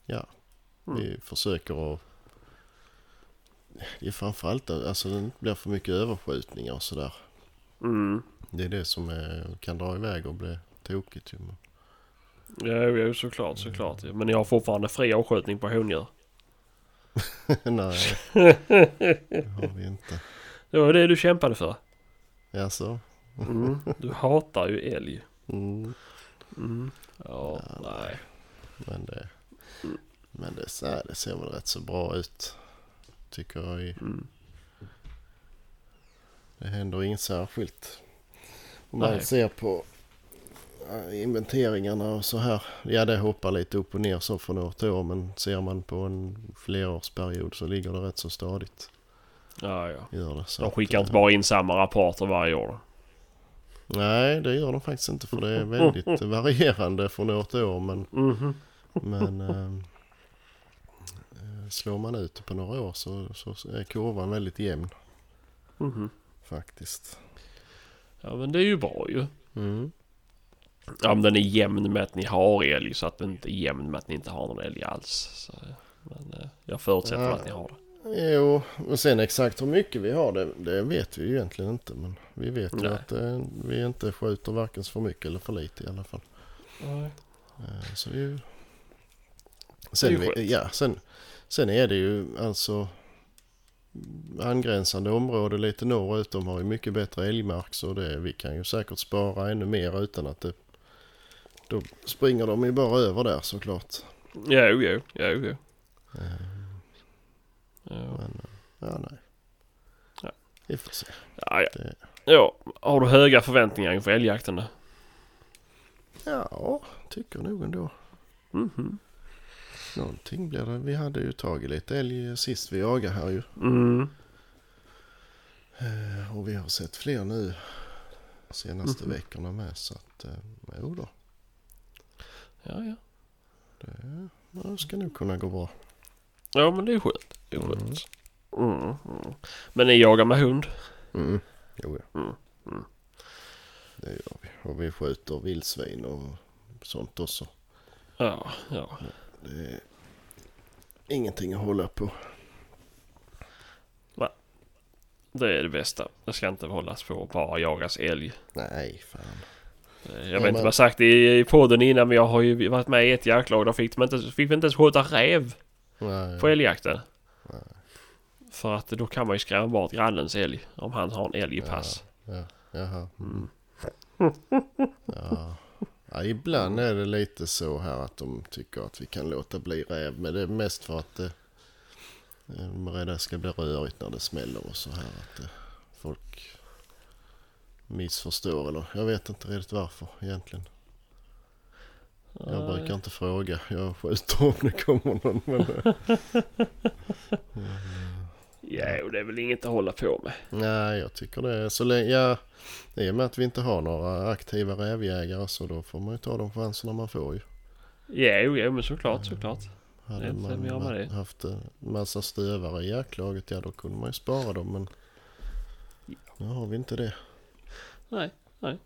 Ja, Mm. vi försöker att... Det är framförallt att alltså, det inte blir för mycket överskjutningar och sådär. Mm. Det är det som är, kan dra iväg och bli tokigt ju. Ja, jo, jo, såklart, såklart. Men ni har fortfarande fri avskjutning på hondjur. Nej, det har vi inte. Det var det du kämpade för. Jaså? Mm. Du hatar ju älg. Mm. Mm. Ja, Ja, nej. Men det. Men det, här, det ser väl rätt så bra ut. Tycker jag. i- Mm. Det händer inget särskilt. Om man Nej. ser på eh, inventeringarna och så här. Ja det hoppar lite upp och ner så från år till år. Men ser man på en flerårsperiod så ligger det rätt så stadigt. Ja, ja. Gör det. Så De att, skickar eh, inte bara in samma rapporter varje år. Nej det gör de faktiskt inte. För det är väldigt varierande från år till år. Men, Mhm. men eh, eh, slår man ut det på några år så, så är kurvan väldigt jämn Mhm. faktiskt. Ja, men det är ju bra ju. Mm. Ja, men den är jämn med att ni har älg så att den inte är jämn med att ni inte har någon älg alls. Så, men eh, jag förutsätter Ja. att ni har det. Jo, och sen exakt hur mycket vi har det, det vet vi ju egentligen inte. Men vi vet ju Nej. att eh, vi inte skjuter varken för mycket eller för lite i alla fall. Nej. Eh, så det Det Sen, är ja, sen, sen är det ju alltså angränsande område lite norrut. De har ju mycket bättre älgmark så det, vi kan ju säkert spara ännu mer utan att det... Då springer de ju bara över där såklart. Jo, jo, jo, jo. Eh, Ja. men, ja nej. Ja. Vi får se. Ja, ja. Det- ja, har du höga förväntningar inför älgjakten då? Ja, tycker nog ändå. Mhm. Någonting blir det. Vi hade ju tagit lite älg sist vi jagade här ju. Mm. Eh, Och vi har sett fler nu senaste Mhm. veckorna med. Så att, eh, jo då. Ja, ja. Det, det ska nog kunna gå bra. Ja, men det är skönt. Det är skönt. Mm. Mm. Men ni jagar med hund? Mm. Jo, ja. Mm. Mm. Det gör vi. Och vi skjuter vildsvin och sånt också. Ja, ja. Det är ingenting att hålla på. Det är det bästa. Det ska inte hållas på och bara jagas älg. Nej, fan. Eh, Jag Ja, vet inte vad jag sagt i i podden innan men jag har ju varit med i ett jaktlag. Där fick, de inte, fick vi inte ens skjuta räv Nej. på älgjakten. Nej. För att då kan man ju skrämma bort grannens älg om han har en älg i pass. Ja, jaha. Mm. Ja. Ja, ibland är det lite så här att de tycker att vi kan låta bli räv. Men det är mest för att det, de är rädda ska bli rörigt när det smäller och så här. Att det, folk missförstår eller jag vet inte riktigt varför egentligen. Jag brukar inte fråga. Jag skjuter om det kommer någon. Men, Ja, och det är väl inget att hålla på med. nej, jag tycker det så länge. Ja, I och med att vi inte har några aktiva rävjägare så då får man ju ta de chanserna man får ju. Ja, jo, jo, men såklart, såklart. Hade Det man det. haft en massa stövare i jaktlaget, ja då kunde man ju spara dem. Men nu har vi inte det. Nej, nej.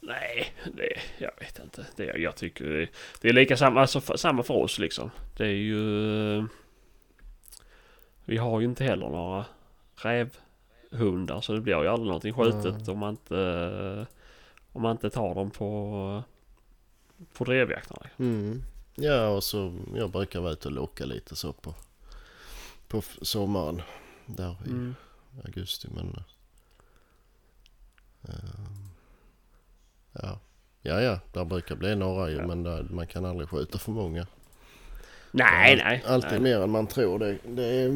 Nej, det, jag vet inte. Det, jag tycker det, det är lika samma, alltså, samma för oss liksom. Det är ju... Vi har ju inte heller några rävhundar så det blir ju aldrig någonting skjutet Nej. om man inte... Om man inte tar dem på... På drevjakterna. Mm. Ja och så jag brukar vara ute och locka lite så på, på sommaren. Där i Mm. augusti men... ehm, ja. Ja ja, där brukar bli några ju Ja. men där, man kan aldrig skjuta för många. Nej, nej. Alltid nej. mer än man tror. Det, det är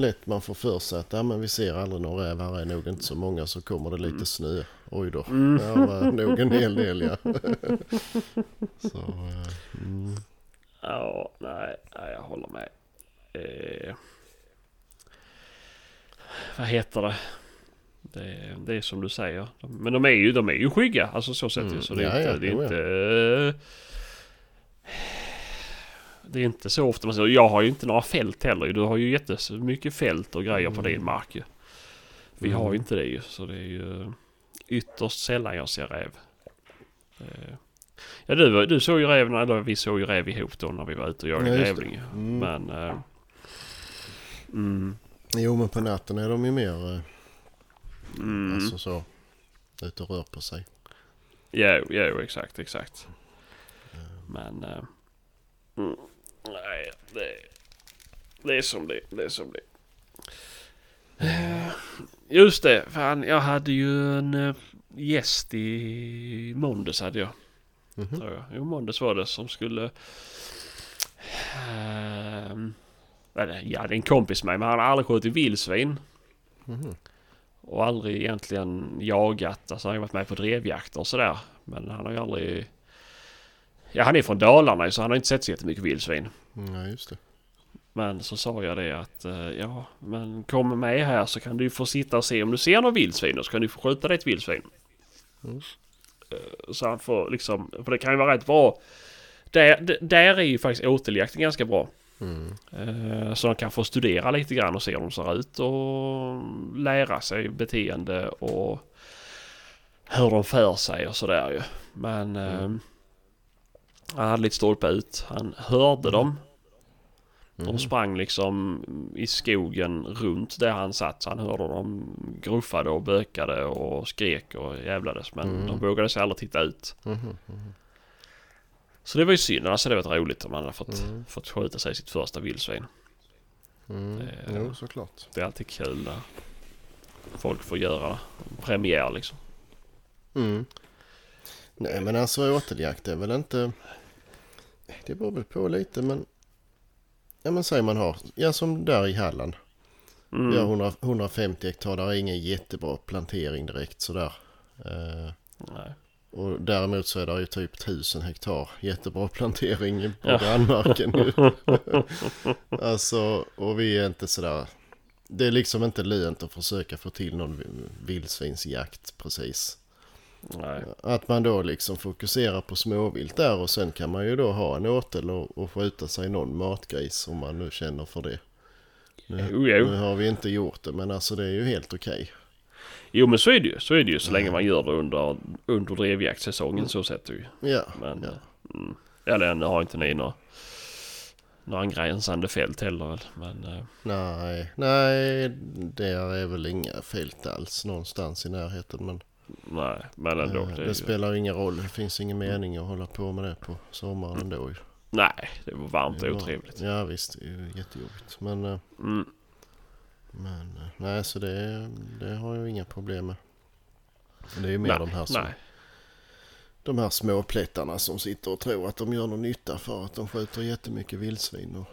lätt man får för sig att ja, men vi ser aldrig några räv. Här är nog inte så många så kommer det lite Mm. snö. Oj då. Mm. Det var nog en hel del ja. så, eh, mm. Ja, nej, nej, jag håller med. Eh, vad heter det? Det, det är som du säger. Men de är ju, de är ju skygga. Alltså så sett ju. Mm. Så det är Ja, inte... ja, det, är inte det är inte så ofta man ser. Jag har ju inte några fält heller. Du har ju jättemycket fält och grejer på Mm. din mark ju. Vi Mm. har ju inte det ju. Så det är ju ytterst sällan jag ser räv. Eh, Ja du, du såg ju räv, eller vi såg ju räv ihop då när vi var ute och jagade Ja, grävling. Mm. Men... Eh, mm, Jo men på natten är de ju mer eh, mm, alltså så ute och rör på sig. ja, ja, exakt, exakt. Men... Eh, mm, nej, det, det är som det det är som det Eh, Just det, fan jag hade ju en eh, gäst i måndags hade jag. Tror jag. Jo, måndags var det som skulle... eller, ja, det är en kompis med mig, men han har aldrig skjutit vildsvin. Mhm. Och aldrig egentligen jagat. Alltså han har varit med på drevjakter och sådär. Men han har ju aldrig... Ja, han är från Dalarna så han har inte sett så jättemycket vildsvin. Ja, just det. Men så sa jag det att eh, ja, men kom med här så kan du få sitta och se om du ser något vildsvin och så kan du få skjuta dig ett vildsvin. Mm. Eh, Så han får liksom, för det kan ju vara rätt bra. Där, där är ju faktiskt åteljakten ganska bra. Mm. Eh, Så de kan få studera lite grann och se hur de ser ut och lära sig beteende och hur de för sig och sådär ju. Men Mm. Han hade lite stolpe ut. Han hörde dem. De Mm. sprang liksom i skogen runt där han satt. Så han hörde dem gruffade och bökade och skrek och jävlades. Men Mm. de vågade sig aldrig titta ut. Mhm. Så det var ju synd. Alltså det var roligt om han hade fått, Mm. fått skjuta sig sitt första vildsvin. Mm. Det- Jo, såklart. Det är alltid kul när folk får göra premiär liksom. Mm. Nej men alltså åteljakt är väl inte... Det beror väl på lite men... Ja men säg man har, ja som där i Halland. Mm. Vi har 100, 150 hektar, där är ingen jättebra plantering direkt sådär. Eh, Nej. och däremot så är det ju typ 1000 hektar jättebra plantering på Ja. grannmarken ju. alltså, och vi är inte sådär... Det är liksom inte lönt att försöka få till någon vildsvinsjakt precis. Nej. Att man då liksom fokuserar på småvilt där och sen kan man ju då ha en åtel och, och skjuta sig någon matgris om man nu känner för det. Nu, Jo, jo. nu har vi inte gjort det men alltså det är ju helt okej. Jo men så är det ju. Så är det ju så länge man gör det under, under drevjaktsäsongen så sett ju. Ja, Men... ja. Mm. Eller nu har inte ni några, några angränsande fält heller. Men... eh, Nej, nej det är väl inga fält alls någonstans i närheten men Nej, men ändå. Det, det, är ju, spelar ingen roll. Det finns ingen mening att hålla på med det på sommaren ändå ju. nej, det var varmt och otrevligt. Ja visst, det är ju jättejobbigt. Men, eh, Mm. men eh, nej så det, det har jag inga problem med. Det är ju mer Nej, de här som nej. De här små plättarna som sitter och tror att de gör någon nytta för att de skjuter jättemycket vildsvin. Och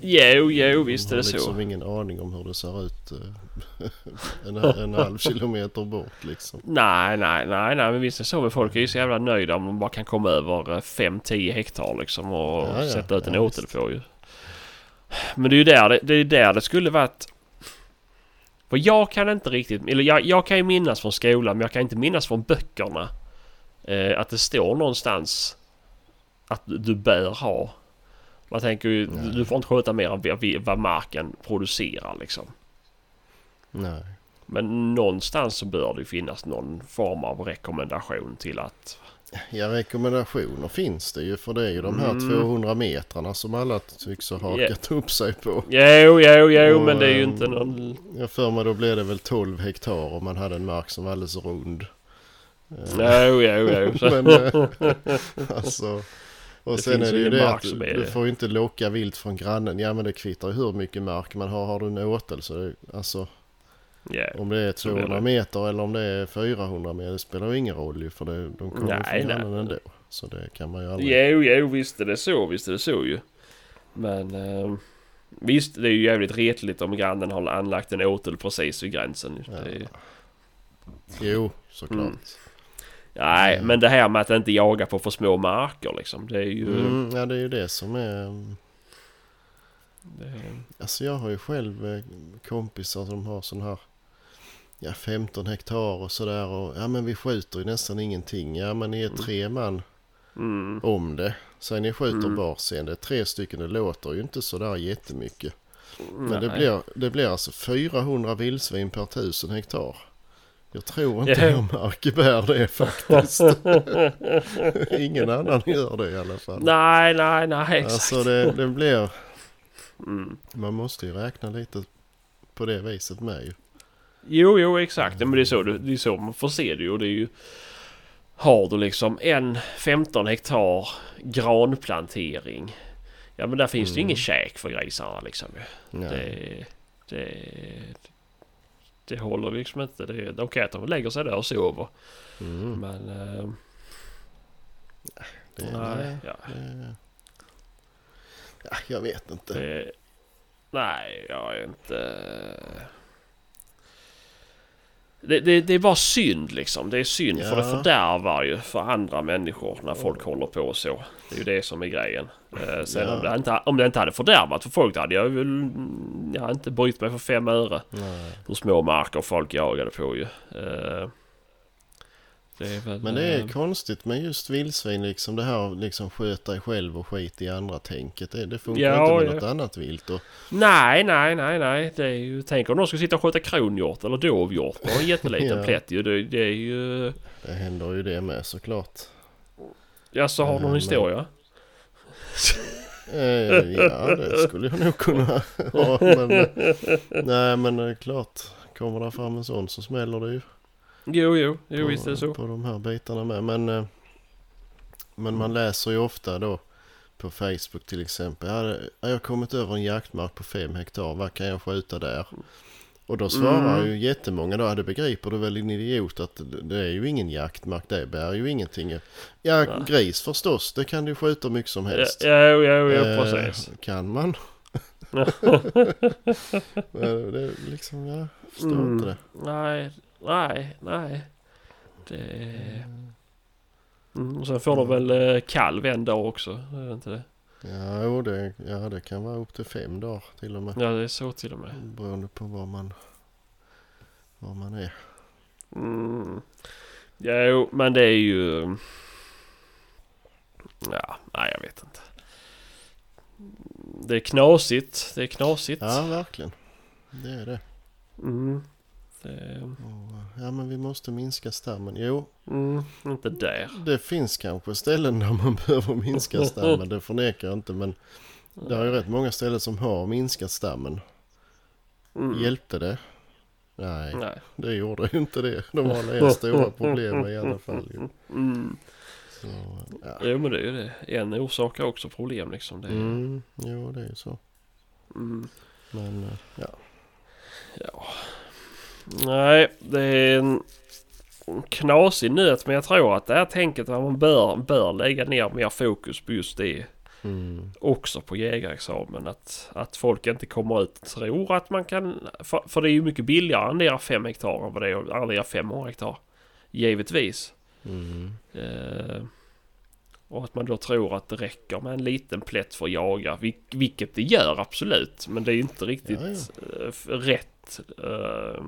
Jo, jo, visst är har det liksom så. ingen aning om hur det ser ut eh, en, en halv kilometer bort liksom. Nej, nej, nej, nej, men visst är det så. Men folk är ju så jävla nöjda om de bara kan komma över 5-10 hektar liksom och Ja, ja, sätta ut en ja, åtel på ju. Men det är ju där det, det, är där det skulle varit... För jag kan inte riktigt, eller jag, jag kan ju minnas från skolan men jag kan inte minnas från böckerna. Eh, att det står någonstans att du bör ha. Man tänker ju, Nej. du får inte skjuta mer än vad, marken producerar liksom. Nej. Men någonstans så bör det finnas någon form av rekommendation till att... Ja, rekommendationer finns det ju för det är ju de här Mm. 200 metrarna som alla tycks ha hakat upp sig på. Jo, jo, jo, Och, men det är ju ehm, inte någon... Jag för mig då blev det väl 12 hektar om man hade en mark som var alldeles rund. Jo, jo, jo. Men eh, alltså... Och Det sen är det ju ju det att som är du får ju inte locka vilt från grannen. Ja men det kvittar ju hur mycket mark man har. Har du en åtel så det, alltså ja. om det är Så blir 200 det. meter eller om det är 400 meter det spelar ju ingen roll ju för det, de kommer Nej, från nej. grannen ändå. Så det kan man ju aldrig. Jo, jo, visst är det så. Visst är det så ju. Men... ehm, visst, det är ju jävligt retligt om grannen har anlagt en åtel precis vid gränsen. Ja. Är, Jo, såklart. Mm. Nej, Mm. men det här med att inte jaga på för små marker liksom. Det är ju... Mm, ja det är ju det som är... Det, Alltså jag har ju själv eh, kompisar som har sån här ja, 15 hektar och sådär och ja men vi skjuter ju nästan ingenting. Ja men ni är tre man mm, om det. Säg ni skjuter Mm. varsin, det är tre stycken, det låter ju inte sådär jättemycket. Men det blir, det blir alltså 400 vildsvin per tusen hektar. Jag tror inte Ja. jag Marke bär det faktiskt. Ingen annan gör det i alla fall. Nej, nej, nej, exakt. Alltså det, det blir, Mm. man måste ju räkna lite på det viset med ju. Jo, jo, exakt. Men det är, så, det är så man får se det ju. Det är ju... Har du liksom en 15 hektar granplantering. Ja men där finns det ju Mm. ingen käk för grisarna liksom. Det, det, det håller liksom inte. Det, är- okej att de lägger sig där och sover. Mm. Men... Eh, Det, nej, ja, det, ja, jag vet inte. det, nej, jag är inte... Det, det, det är bara synd liksom. Det är synd för det Ja. fördärvar ju för andra människor när folk håller på och så. Det är ju det som är grejen. Eh, sen Ja. om, det inte, om det inte hade fördärvat för folk då hade jag väl... Jag hade inte brytt mig för fem öre. Nej. Hur små marker folk jagade på ju. Eh, det väl, Men det är eh, konstigt med just vildsvin liksom det här liksom sköta dig själv och skit i andra tänket. Det, det funkar Ja, inte med ja. något annat vilt. Och, Nej, nej, nej, nej. Det är ju... Tänk om de ska sitta och sköta kronhjort eller dovhjort och en jätteliten Ja. plätt ju. Det, det är ju... det händer ju det med såklart. Ja, så har du någon men- historia? Eh, ja, det skulle jag nog kunna ha. Men, nej, men det är klart. Kommer det fram en sån så smäller det ju. Jo, jo, jo på, visst är det så. på de här bitarna med. Men, eh, men man läser ju ofta då på Facebook till exempel. Jag har kommit över en jaktmark på fem hektar. Vad kan jag skjuta där? Och då svarar Mm. ju jättemånga då. Det begriper du väl din idiot att det- är ju ingen jaktmark. Det bär ju ingenting. Ja, Nej. gris förstås. Det kan du skjuta mycket som helst. ja, jo, jo, jo, Eh, precis. Kan man? Det är liksom, jag förstår Mm. inte det. Nej, nej, nej. Det... Mm, och sen får de väl eh, kalv en dag också. Är det inte det? Ja, jo, det, ja, det kan vara upp till fem dagar till och med. Ja, det är så till och med. Beroende på var man, var man är. Mm. Ja, jo, men det är ju... Ja, nej jag vet inte. Det är knasigt. Det är knasigt. Ja, verkligen. Det är det. Mm. Det Och, ja, men vi måste minska stammen. Jo, mm, inte där. det finns kanske ställen där man behöver minska stammen. Det förnekar jag inte. Men det är ju rätt många ställen som har minskat stammen. Mm. Hjälpte det? Nej, Nej. det gjorde ju inte det. De har alla stora problem i alla fall. ju. Mm. Så, ja. Jo men det är ju det. En orsakar också problem liksom. Det är, Mm, jo, det är ju så. mm. Men eh, ja. Ja. Nej, det är en knasig nöt men jag tror att det här tänket att man bör, bör lägga ner mer fokus på just det Mm, också på jägarexamen. Att, att folk inte kommer ut och tror att man kan... För, för det är ju mycket billigare att arrendera 5 hektar än vad det är att arrendera 500 hektar. Givetvis. mm, Eh, och att man då tror att det räcker med en liten plätt för att jaga. Vil, vilket det gör absolut. Men det är inte riktigt Ja, eh, f- rätt. Eh,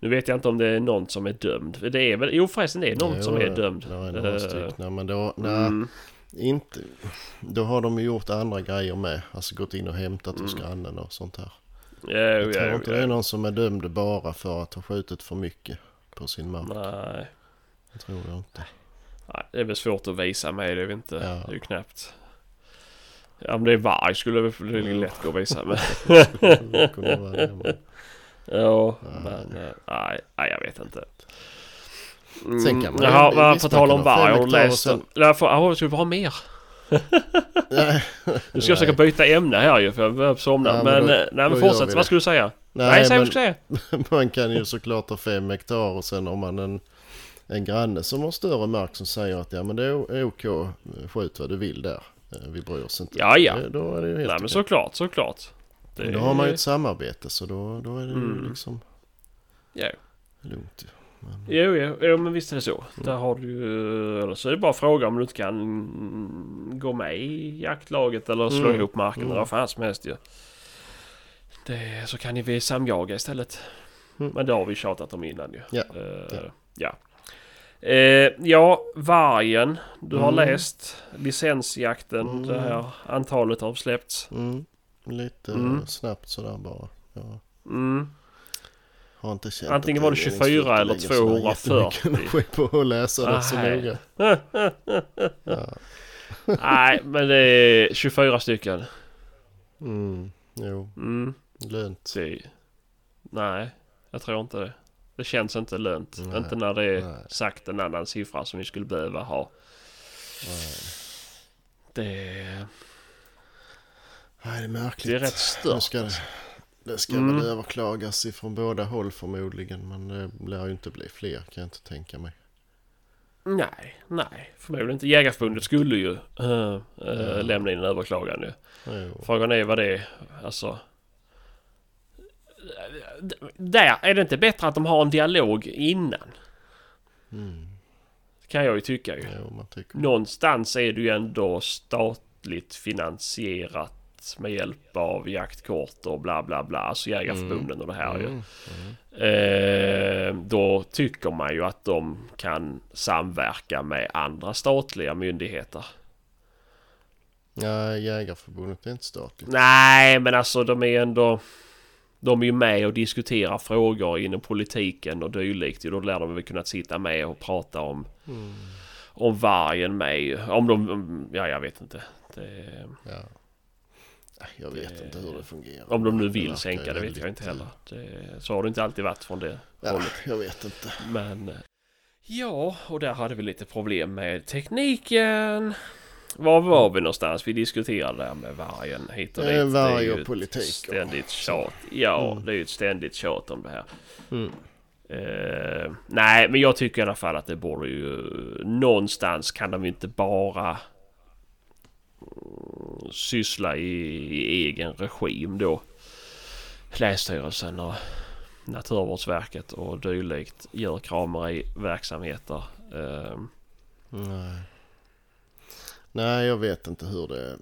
nu vet jag inte om det är någon som är dömd. Det är väl... Jo förresten det är någon Jo, som är det- dömd. Det är några Eh, stycken. Men då, nej, Mm, inte. Då har de ju gjort andra grejer med. Alltså gått in och hämtat hos Mm. grannen och sånt här. ja, Jag tror ja, inte det är någon som är dömd bara för att ha skjutit för mycket på sin mark. Nej. Jag tror jag inte. Nej, det är väl svårt att visa mig, det är inte. Ja. Det är ju knappt. Ja, om det är varg skulle det väl lätt gå att visa mig. ja, Nej. men eh, nej, nej, jag vet inte. Mm, Sen kan man Jaha, men på tal om varg, har du läst den? Därför, ja, ska vi ha mer? Nu ska jag försöka byta ämne här ju för jag börjar somna. Ja, men men då- eh, nej, men fortsätt. Vad skulle du säga? Nej, nej säg vad men du ska säga. man kan ju såklart ha fem hektar och sen har man en, en granne som har större mark som säger att ja men det är OK, skjut vad du vill där. Eh, Vi bryr oss inte. Ja, ja. Det- Då är det ju helt Nej, men okej. såklart, såklart. Det Då har man ju ett samarbete så då, då är det ju Mm. liksom Ja. lugnt. Men, Jo, jo, jo, men visst är det så. Där har du ju... Eller så är det bara fråga om du inte kan mm, gå med i jaktlaget eller slå Mm. ihop marken eller Mm. vad fan som helst ju. Det, så kan ni vi samjaga istället. Mm. Men det har vi tjatat om innan ju. Ja, ja. ja. Eh, ja, vargen. Du har Mm. läst licensjakten. Mm. Det här antalet har släppts. mm, lite Mm. snabbt sådär bara. Jag Mm. har inte känt Antingen var det är 24 meningsfullt att eller lägga sådär 240. jättemycket energi på att läsa det så Nej. noga. Ja. Nej, men det är 24 stycken. Mm, jo, Mm. lönt. Det, nej, jag tror inte det. Det känns inte lönt. Nej, inte när det är nej. sagt en annan siffra som vi skulle behöva ha. Nej. Det, Nej, det är märkligt. det är rätt Nu stört. ska det, Det ska Mm. väl överklagas ifrån båda håll förmodligen. Men det lär ju inte bli fler kan jag inte tänka mig. Nej, nej. Förmodligen inte. Jägarförbundet skulle ju eh, Ja. lämna in en överklagan ju. Jo. Frågan är vad det är. Alltså. Där är det inte bättre att de har en dialog innan. Mm. Kan jag ju tycka ju. Tycker Någonstans är det ju ändå statligt finansierat med hjälp av jaktkort och bla bla bla. Alltså jägarförbunden och det här ju. Mm. Eh, då tycker man ju att de kan samverka med andra statliga myndigheter. Ja, Jägarförbundet är inte statligt. Nej, men alltså de är ändå... De är ju med och diskuterar frågor inom politiken och dylikt. Då lär de väl kunna sitta med och prata om, Mm. om vargen med. Om de... Ja, jag vet inte. Det, Ja. Jag vet Det- inte hur det fungerar. om de nu Det vill verkar sänka det vet jag inte heller. Det, så har det inte alltid varit från det Ja, hållet. jag vet inte. Men... eh, Ja, och där hade vi lite problem med tekniken. Var var vi någonstans? Vi diskuterade det här med vargen hit och Eh, dit. Det är varg och politik Ständigt tjat. Ja, Mm. det är ju ett ständigt tjat om det här. Mm. Eh, nej, men jag tycker i alla fall att det borde ju... Någonstans kan de ju inte bara syssla i, i egen regim då. Länsstyrelsen och Naturvårdsverket och dylikt gör krameriverksamheter. Eh, Nej. Nej, jag vet inte hur det...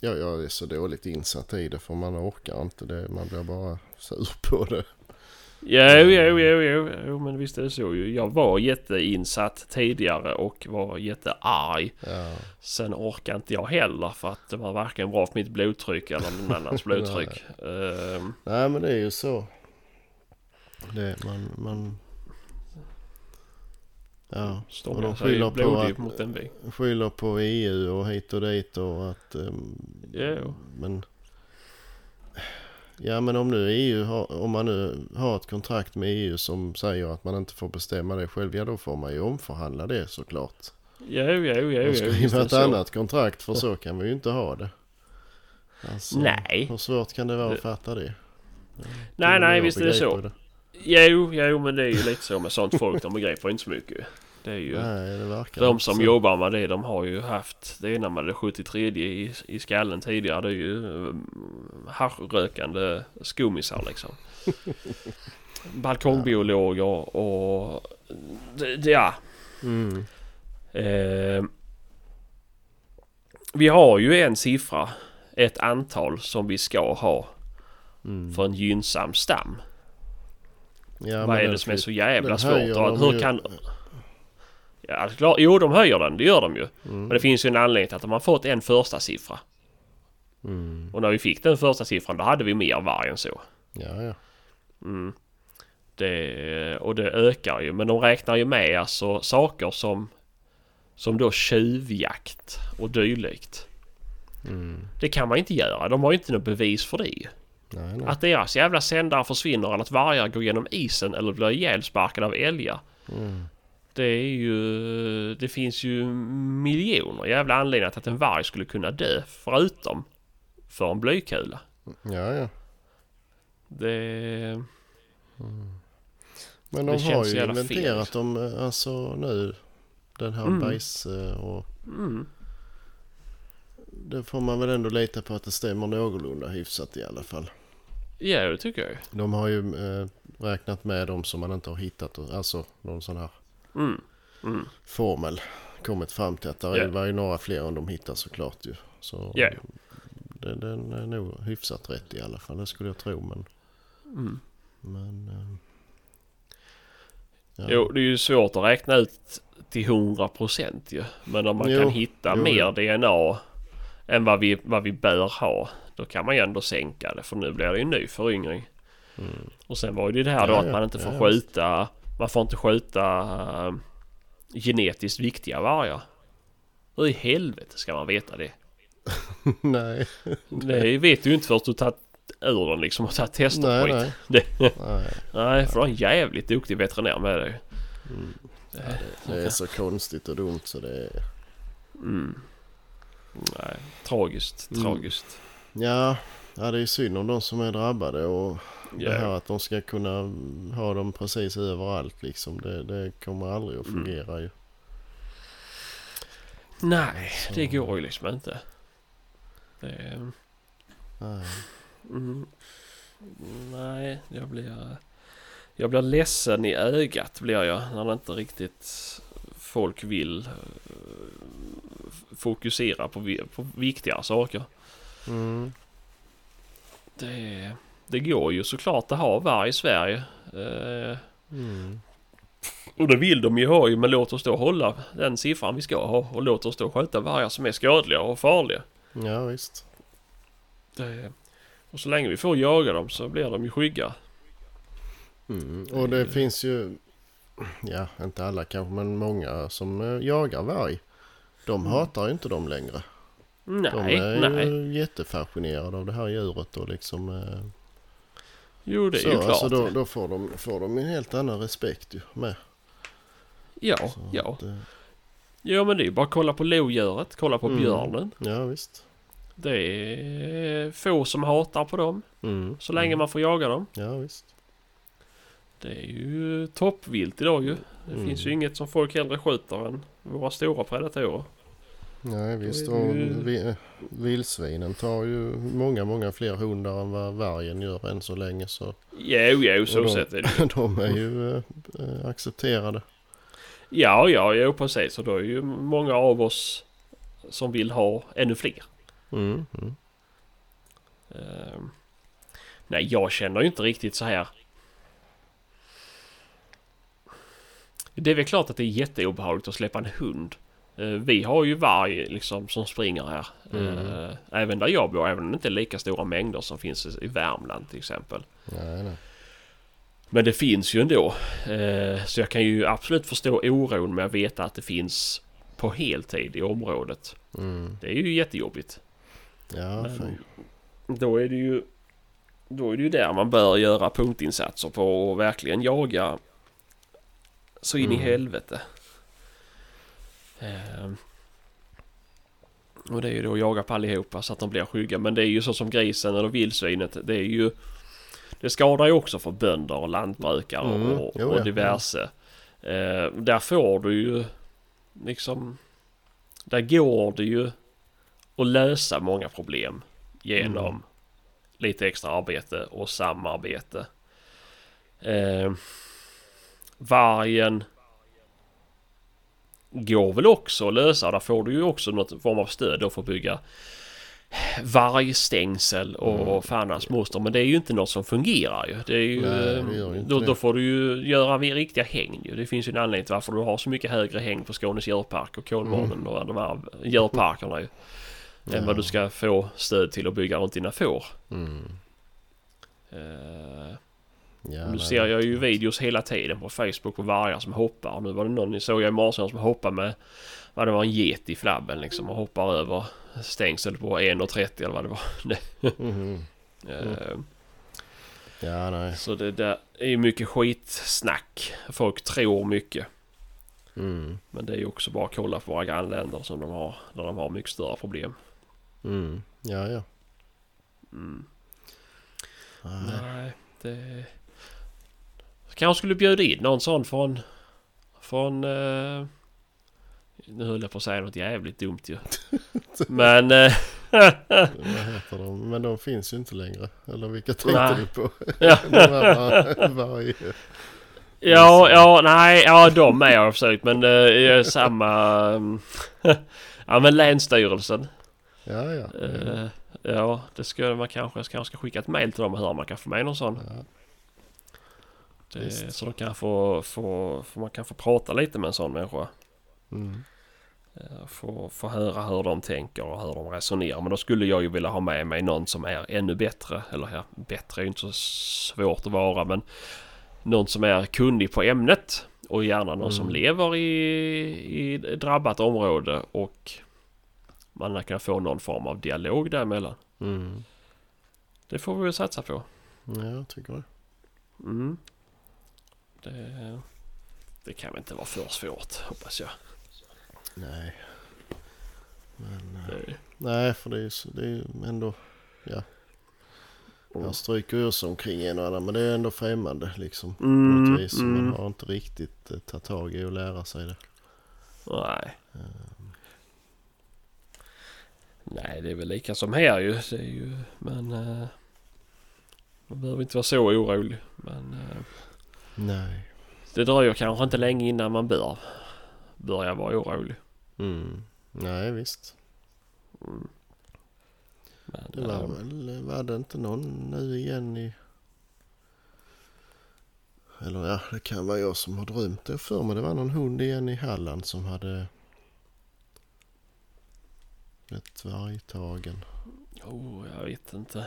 Ja, jag är så dåligt insatt i det för man orkar inte det. Man blir bara sur på det. Jo, jo, jo, jo, jo, men visst är det så ju. Jag var jätteinsatt tidigare och var jättearg. Ja, Sen orkar inte jag heller för att det var varken bra för mitt blodtryck eller någon annans blodtryck. Ehm, nej men det är ju så. Det, man, man... Ja, Stångar de skyller på att- mot skyller på EU och hit och dit och att... ehm, Jo. Men... Ja men om nu EU har, om man nu har ett kontrakt med EU som säger att man inte får bestämma det själv, ja då får man ju omförhandla det såklart. Jo, jo, jo, jo. Och skriva det ett så. annat kontrakt för så kan vi ju inte ha det. Alltså, Nej. Hur svårt kan det vara Det- att fatta det? Nej, nej, visst är det så. begriper Jo, jo, men det är ju lite så med sånt folk. De begriper inte så mycket. Det är ju... Nej, det verkar De som så. jobbar med det, de har ju haft det ena med det 73 i, i skallen tidigare. Det är ju um, haschrökande skummisar liksom. Balkongbiologer och... Ja. Mm. Eh, vi har ju en siffra, ett antal som vi ska ha Mm. för en gynnsam stam. Ja, Vad är det som är så jävla svårt? hur kan... Ja, är klart. Jo, de höjer den. Det gör de ju. Mm. Men det finns ju en anledning till att de har fått en första siffra. Mm. Och när vi fick den första siffran då hade vi mer varg än så. Ja, ja. Mm. Det, och det ökar ju. Men de räknar ju med alltså saker som som då tjuvjakt och dylikt. Mm. Det kan man inte göra. De har ju inte något bevis för det. Nej, nej. Att deras jävla sändare försvinner eller att vargar går genom isen eller blir ihjälsparkade av älgar. Mm. Det är ju... Det finns ju miljoner jävla anledningar till att en varg skulle kunna dö. Förutom för en blykula. Ja, ja. Det... Men Det de har ju fel, inventerat dem eh, alltså nu. Den här Mm. bajs eh, och Mm. det får man väl ändå lita på att det stämmer någorlunda hyfsat i alla fall. Ja, det tycker jag ju. De har ju eh, räknat med dem som man inte har hittat. Alltså någon sån här Mm. Mm. formel. Kommit fram till att det Ja. var ju några fler än de hittar såklart ju. Så Ja. det, den är nog hyfsat rätt i alla fall. Det skulle jag tro. Men, Mm. men eh, ja. Jo, det är ju svårt att räkna ut till 100% ju. Men om man Jo, kan hitta jo, mer jo. DNA än vad vi, vad vi bör ha. Då kan man ju ändå sänka det. För nu blir det ju en ny föryngring. Mm. Och sen var ju det här då Ja, att man inte får Ja, skjuta. Man får inte skjuta äh, genetiskt viktiga vargar. Hur i helvete ska man veta det? nej, Det vet du ju inte först du tagit ur den liksom och tagit tester nej, på nej. Det, nej. nej, för du har en jävligt duktig veterinär med dig. Mm. Ja, det, det är så konstigt och dumt så det är... Mm. Nej, tragiskt, Mm. tragiskt. Ja, Ja, det är synd om de som är drabbade och det här att de ska kunna ha dem precis överallt liksom. Det, det kommer aldrig att Mm. fungera ju. nej, Så- det går ju liksom inte. Det, Nej. mm, nej, jag blir... Jag blir ledsen i ögat blir jag när det inte riktigt folk vill eh, fokusera på, på viktigare saker. Mm. Det, det går ju såklart att ha varg i Sverige. Eh, Mm. och det vill de ju ha ju, men låt oss då hålla den siffran vi ska ha. Och låt oss då skjuta vargar som är skadliga och farliga. Ja, visst. Det, och så länge vi får jaga dem så blir de ju skygga. Mm. Och det finns ju, ja inte alla kanske, men många som eh, jagar varg. De Mm. hatar ju inte dem längre. de Nej, är nej. ju jättefascinerade av det här djuret och liksom. Eh, Jo, det är så ju klart. alltså då, då får, de, får de en helt annan respekt ju med. Ja, Så ja. att, eh, Ja, men det är ju bara att kolla på lodjuret, kolla på Mm. björnen. ja visst. Det är få som hatar på dem. Mm. Så länge mm. man får jaga dem. Ja visst. Det är ju toppvilt idag ju. Det Mm. finns ju inget som folk hellre skjuter än våra stora predatorer. Nej visst. Och vi, vildsvinen tar ju många, många fler hundar än vad vargen gör än så länge. Så Jo, jo, så då- sett är det. de är ju eh, accepterade. Ja, ja, jo precis. Och då är ju många av oss som vill ha ännu fler. Mm. Mm. Ehm, nej, jag känner ju inte riktigt så här. Det är väl klart att det är jätteobehagligt att släppa en hund. Eh, vi har ju varg liksom som springer här. Mm. Eh, även där jag bor, även om det inte är lika stora mängder som finns i- i Värmland till exempel. Nej, nej. Men det finns ju ändå. Eh, så jag kan ju absolut förstå oron med att veta att det finns på heltid i området. Mm. Det är ju jättejobbigt. Ja, Men då är det ju då är det ju där man bör göra punktinsatser på och verkligen jaga så in i Mm. helvete. Ehm. och det är ju då att jaga på allihopa så att de blir skygga. Men det är ju så som grisen eller vildsvinet. Det är ju det skadar ju också för bönder och lantbrukare Mm. och, Jo, och ja. diverse. Eh, där får du ju liksom där går det ju att lösa många problem genom Mm. lite extra arbete och samarbete. Eh, vargen går väl också att lösa. Där får du ju också något form av stöd då för att bygga vargstängsel och Mm. fan moster. Men det är ju inte något som fungerar ju. Det är ju Nej, det då, då får du ju göra riktiga hägn ju. Det finns ju en anledning till varför du har så mycket högre hägn på Skånes djurpark och Kolmården och de här djurparkerna ju. Än vad du ska få stöd till att bygga runt dina får. Mm. Eh, Ja, nu ser jag ju videos hela tiden på Facebook på vargar som hoppar. Nu var det någon, såg jag i morse som hoppade med, vad det var en get i flabben liksom och hoppar över stängsel på 1,30 eller vad det var. Mhm. Eh, Ja, nej. Så det där är ju mycket skitsnack. Folk tror mycket. Mm. Men det är ju också bara att kolla på våra grannländer som de har, där de har mycket större problem. Mm. Ja, ja. Mm. Nej. Nej, det... Kanske skulle bjuda in någon sån från... Från... Eh... Nu höll jag på att säga något jävligt dumt ju. Men... Eh... Vad heter de? Men de finns ju inte längre. Eller vilka tänkte Nej. du på? ja, varg... ja, ja, nej, ja de med har jag försökt men eh, samma... mm, ja men Länsstyrelsen. Ja, ja. Eh, ja, det ska man kanske, kanske ska skicka ett mail till dem och höra om man kan få med någon sån. ja. Det, Visst. så de kan få, få, man kan få prata lite med en sån människa. Mm. Eh, Få, få höra hur de tänker och hur de resonerar. Men då skulle jag ju vilja ha med mig någon som är ännu bättre. Eller ja, bättre är ju inte så svårt att vara men någon som är kunnig på ämnet. Och gärna någon som Mm. lever i, i drabbat område och man kan få någon form av dialog däremellan. Mm. Det får vi väl satsa på. Ja, jag tycker det. Mm. Det, det kan väl inte vara för svårt hoppas jag. Nej. Men... eh, Det, Nej, för det är ju det är ju ändå... Ja. Jag stryker ur sig omkring en och annan men det är ändå främmande liksom. På Mm, något vis. Mm. Man har inte riktigt eh, tagit tag i och lära sig det. Nej. Nej, det är väl lika som här ju. Det är ju men... eh, man behöver inte vara så orolig. Men eh, Nej. det dröjer kanske inte länge innan man bör börja vara orolig. Mm. Nej visst. Mm. Men, Det var eh, väl, var det inte någon nu igen i... Eller ja, det kan vara jag som har drömt det för mig. Det var någon hund igen i Halland som hade blivit vargtagen. oh, jag vet inte.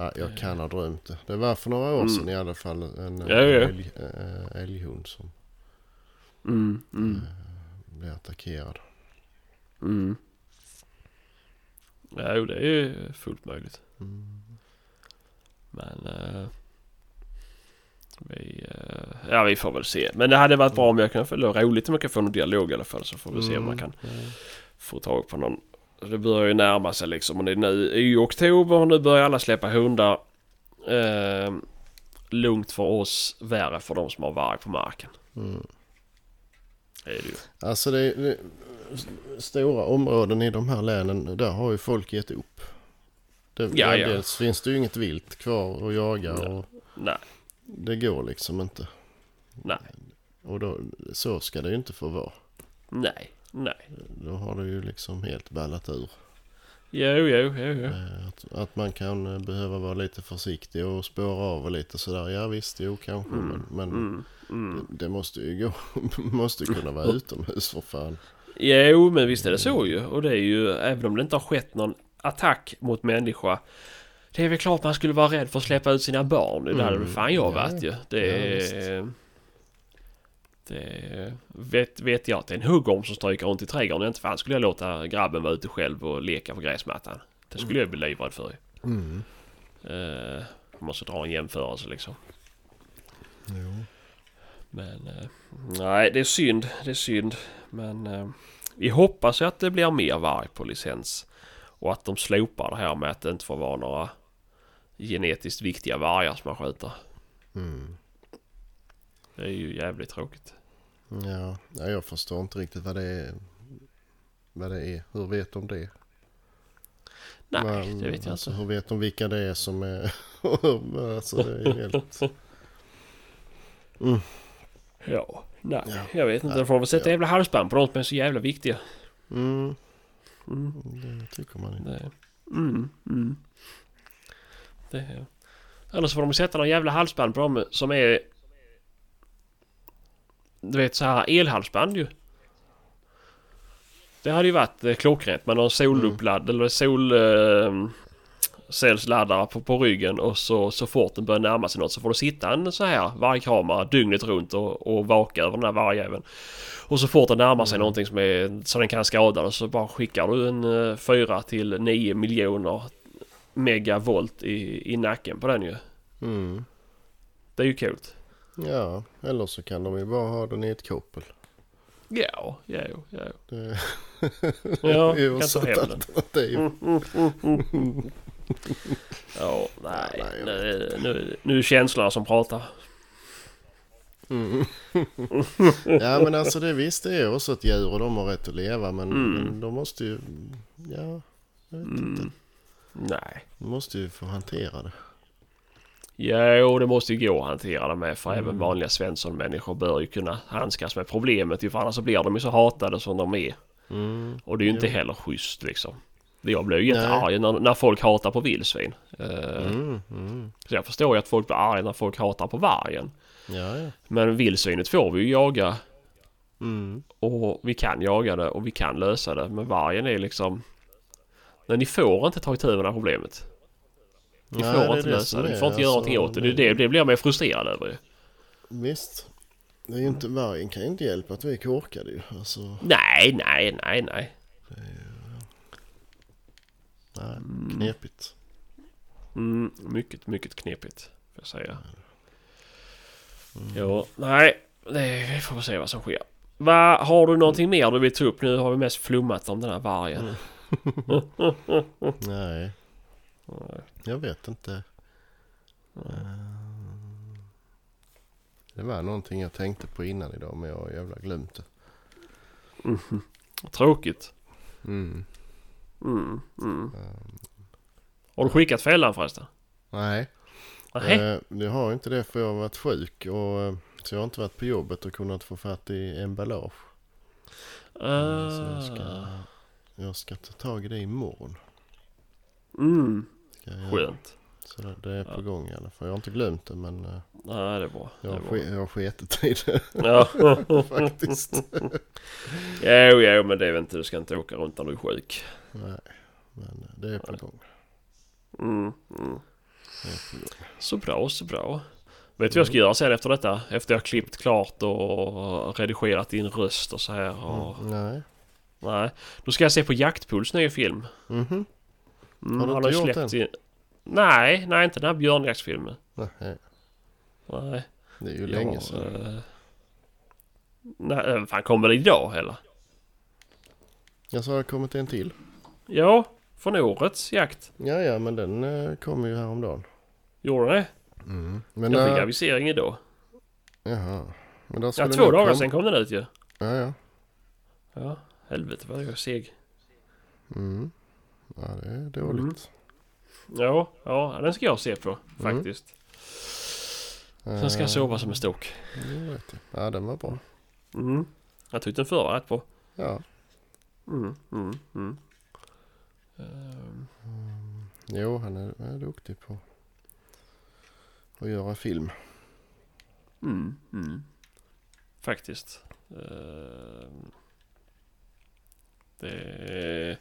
Ja, jag kan ha drömt det. Det var för några år Mm. sedan i alla fall en Ja, ja. Älg, äh, älghund som Mm, mm, blev attackerad. mm. Ja, jo, det är ju fullt möjligt. Mm. Men... eh, vi, eh, ja, vi får väl se. Men det hade varit bra om jag kunde få... roligt om jag kan få någon dialog i alla fall. Så får vi se om man kan Mm. få tag på någon. Det börjar ju närma sig liksom. Och det är nu i oktober och nu börjar alla släppa hundar. Eh, lugnt för oss, värre för de som har varg på marken. Mm. Det är det ju. Alltså det, det stora områden i de här länen, där har ju folk gett upp. Det, Ja, ja. Dels finns det ju inget vilt kvar att jaga Nej. och Nej, det går liksom inte. nej, Och då, så ska det ju inte få vara. nej, nej. Då har det ju liksom helt ballat ur. Jo, jo, jo, jo. Eh, Att, att man kan eh, behöva vara lite försiktig och spåra av och lite sådär. Ja visst, jo kanske. Men, men Mm, mm. det, det måste ju gå. måste ju kunna vara utomhus för fan. Jo, men visst är det så ju. Och det är ju, även om det inte har skett någon attack mot människa. Det är väl klart man skulle vara rädd för att släppa ut sina barn. Det hade Mm. fan jag Ja, varit ju. Det ja, är... det vet, vet jag att det är en huggorm som stryker runt i trädgården. Inte fan skulle jag låta grabben vara ute själv och leka på gräsmattan. Det skulle jag bli livrädd för. Mm. Uh, måste dra en jämförelse liksom. Jo. Men eh, nej, det är synd. Det är synd. Men eh, vi hoppas ju att det blir mer varg på licens. Och att de slopar det här med att det inte får vara några genetiskt viktiga vargar som man skjuter. Mm. Det är ju jävligt tråkigt. Ja, ja, jag förstår inte riktigt vad det är. Vad det är. Hur vet de det? Nej, Men, det vet jag alltså, inte. Hur vet de vilka det är som är... alltså det är helt... Ja, nej, Ja. jag vet inte. De får väl sätta Ja. jävla halsband på de som är så jävla viktiga. Mm, Mm, det tycker man ju. det, mm, mm. Det, eller så får de sätta någon jävla halsband på dem som är... Du vet så här elhalsband ju. Det hade ju varit eh, klockrent med någon soluppladd eller sol... Eh, cellsladdare på, på ryggen och så, så fort den börjar närma sig något så får du sitta en så här vargkamera dygnet runt och, och vaka över den här vargjäveln. Och så fort den närmar sig Mm. någonting som är, så den kan skada dig så bara skickar du en eh, 4 till 9 miljoner megavolt i, i nacken på den ju. Mm. Det är ju coolt. Ja, eller så kan de ju bara ha den i ett koppel. Ja, ja, ja. Det Ja, ju kan ta hem den. alternativ. Ja, nej. Nej, jag Nu, nu, nu är det känslorna som pratar. Mm. ja men alltså det visst det är också ett djur och de har rätt att leva men, Mm. men de måste ju... Ja, jag vet inte. Mm. Nej. De måste ju få hantera det. Jo, det måste ju gå att hantera det med. För Mm. även vanliga Svensson-människor bör ju kunna handskas med problemet. ju, För annars så blir de ju så hatade som de är. Mm. Och det är ju inte Jo. heller schysst liksom. Jag blir ju inte Nej. arg när, när folk hatar på vildsvin. Eh, Mm. Mm. Så jag förstår ju att folk blir arga när folk hatar på vargen. Ja, ja. Men vildsvinet får vi ju jaga. Mm. Och vi kan jaga det och vi kan lösa det. Men vargen är liksom... Nej, ni får inte ta itu med det här problemet. Nej, får det är inte det lösa det. Är, får inte göra alltså, någonting åt det. Det, är det, det blir jag mer frustrerad över ju. Visst. Det är ju inte, vargen kan ju inte hjälpa att vi är korkade ju. Alltså, Nej, nej, nej, nej. nej, knepigt. Mm, mycket, mycket knepigt. Får jag säga. Mm. Jo, nej. Det, vi får se vad som sker. Va, har du någonting mer du vill ta upp? Nu har vi mest flummat om den här vargen. Nej. Nej. Jag vet inte. Eh, Det var någonting jag tänkte på innan idag men jag har jävla glömt det. Mhm. Tråkigt. Mm. Mm, mm. Eh, Har du skickat fällan förresten? Nej, Nej. eh, jag har inte det för jag har varit sjuk och eh, så jag har inte varit på jobbet och kunnat få fatt i emballage. Eh, Så jag ska, jag ska ta tag i det imorgon. Mm, Ska jag göra. skönt. Så det, det är på Ja. gång i alla fall. Jag har inte glömt det men eh, Nej, det är bra. Jag, har ske- jag har sketit i det Ja. faktiskt. jo, jo, men det är väl inte, du ska inte åka runt när du är sjuk. Nej, men eh, det är på gång. Mm, mm. Det är på gång. Så bra, så bra. Vet du vad jag ska göra sen efter detta? Efter jag har klippt klart och redigerat din röst och så här. Och... Mm, nej. Nej. Då ska jag se på Jaktpuls nya film. Mhm. Mm, Har du inte gjort släppt den? Sin... Nej, nej inte den här björnjaktsfilmen. Nej, Nej. det är ju Jag, länge sedan. eh, Nej, fan kommer det idag eller? Jag sa det kommit en till. Ja, från årets jakt. Ja, ja, men den eh, kom ju häromdagen. Gjorde det? Mm. Men Jag fick där, avisering idag. jaha. Men där Ja, två dagar kom- sedan kom den ut ju. Ja, ja. Ja, helvete vad jag är seg. Mm. Ja, det är dåligt. Ja, ja, den ska jag se på Mm. faktiskt. Sen ska jag sova som en stock. Eh, det. Ja, den var bra. Mm. Jag tyckte den förra var rätt bra. Ja. Mm, mm, mm. Ehm, Jo, han är, är duktig på att göra film. Mm, mm. Faktiskt. Ehm, Det är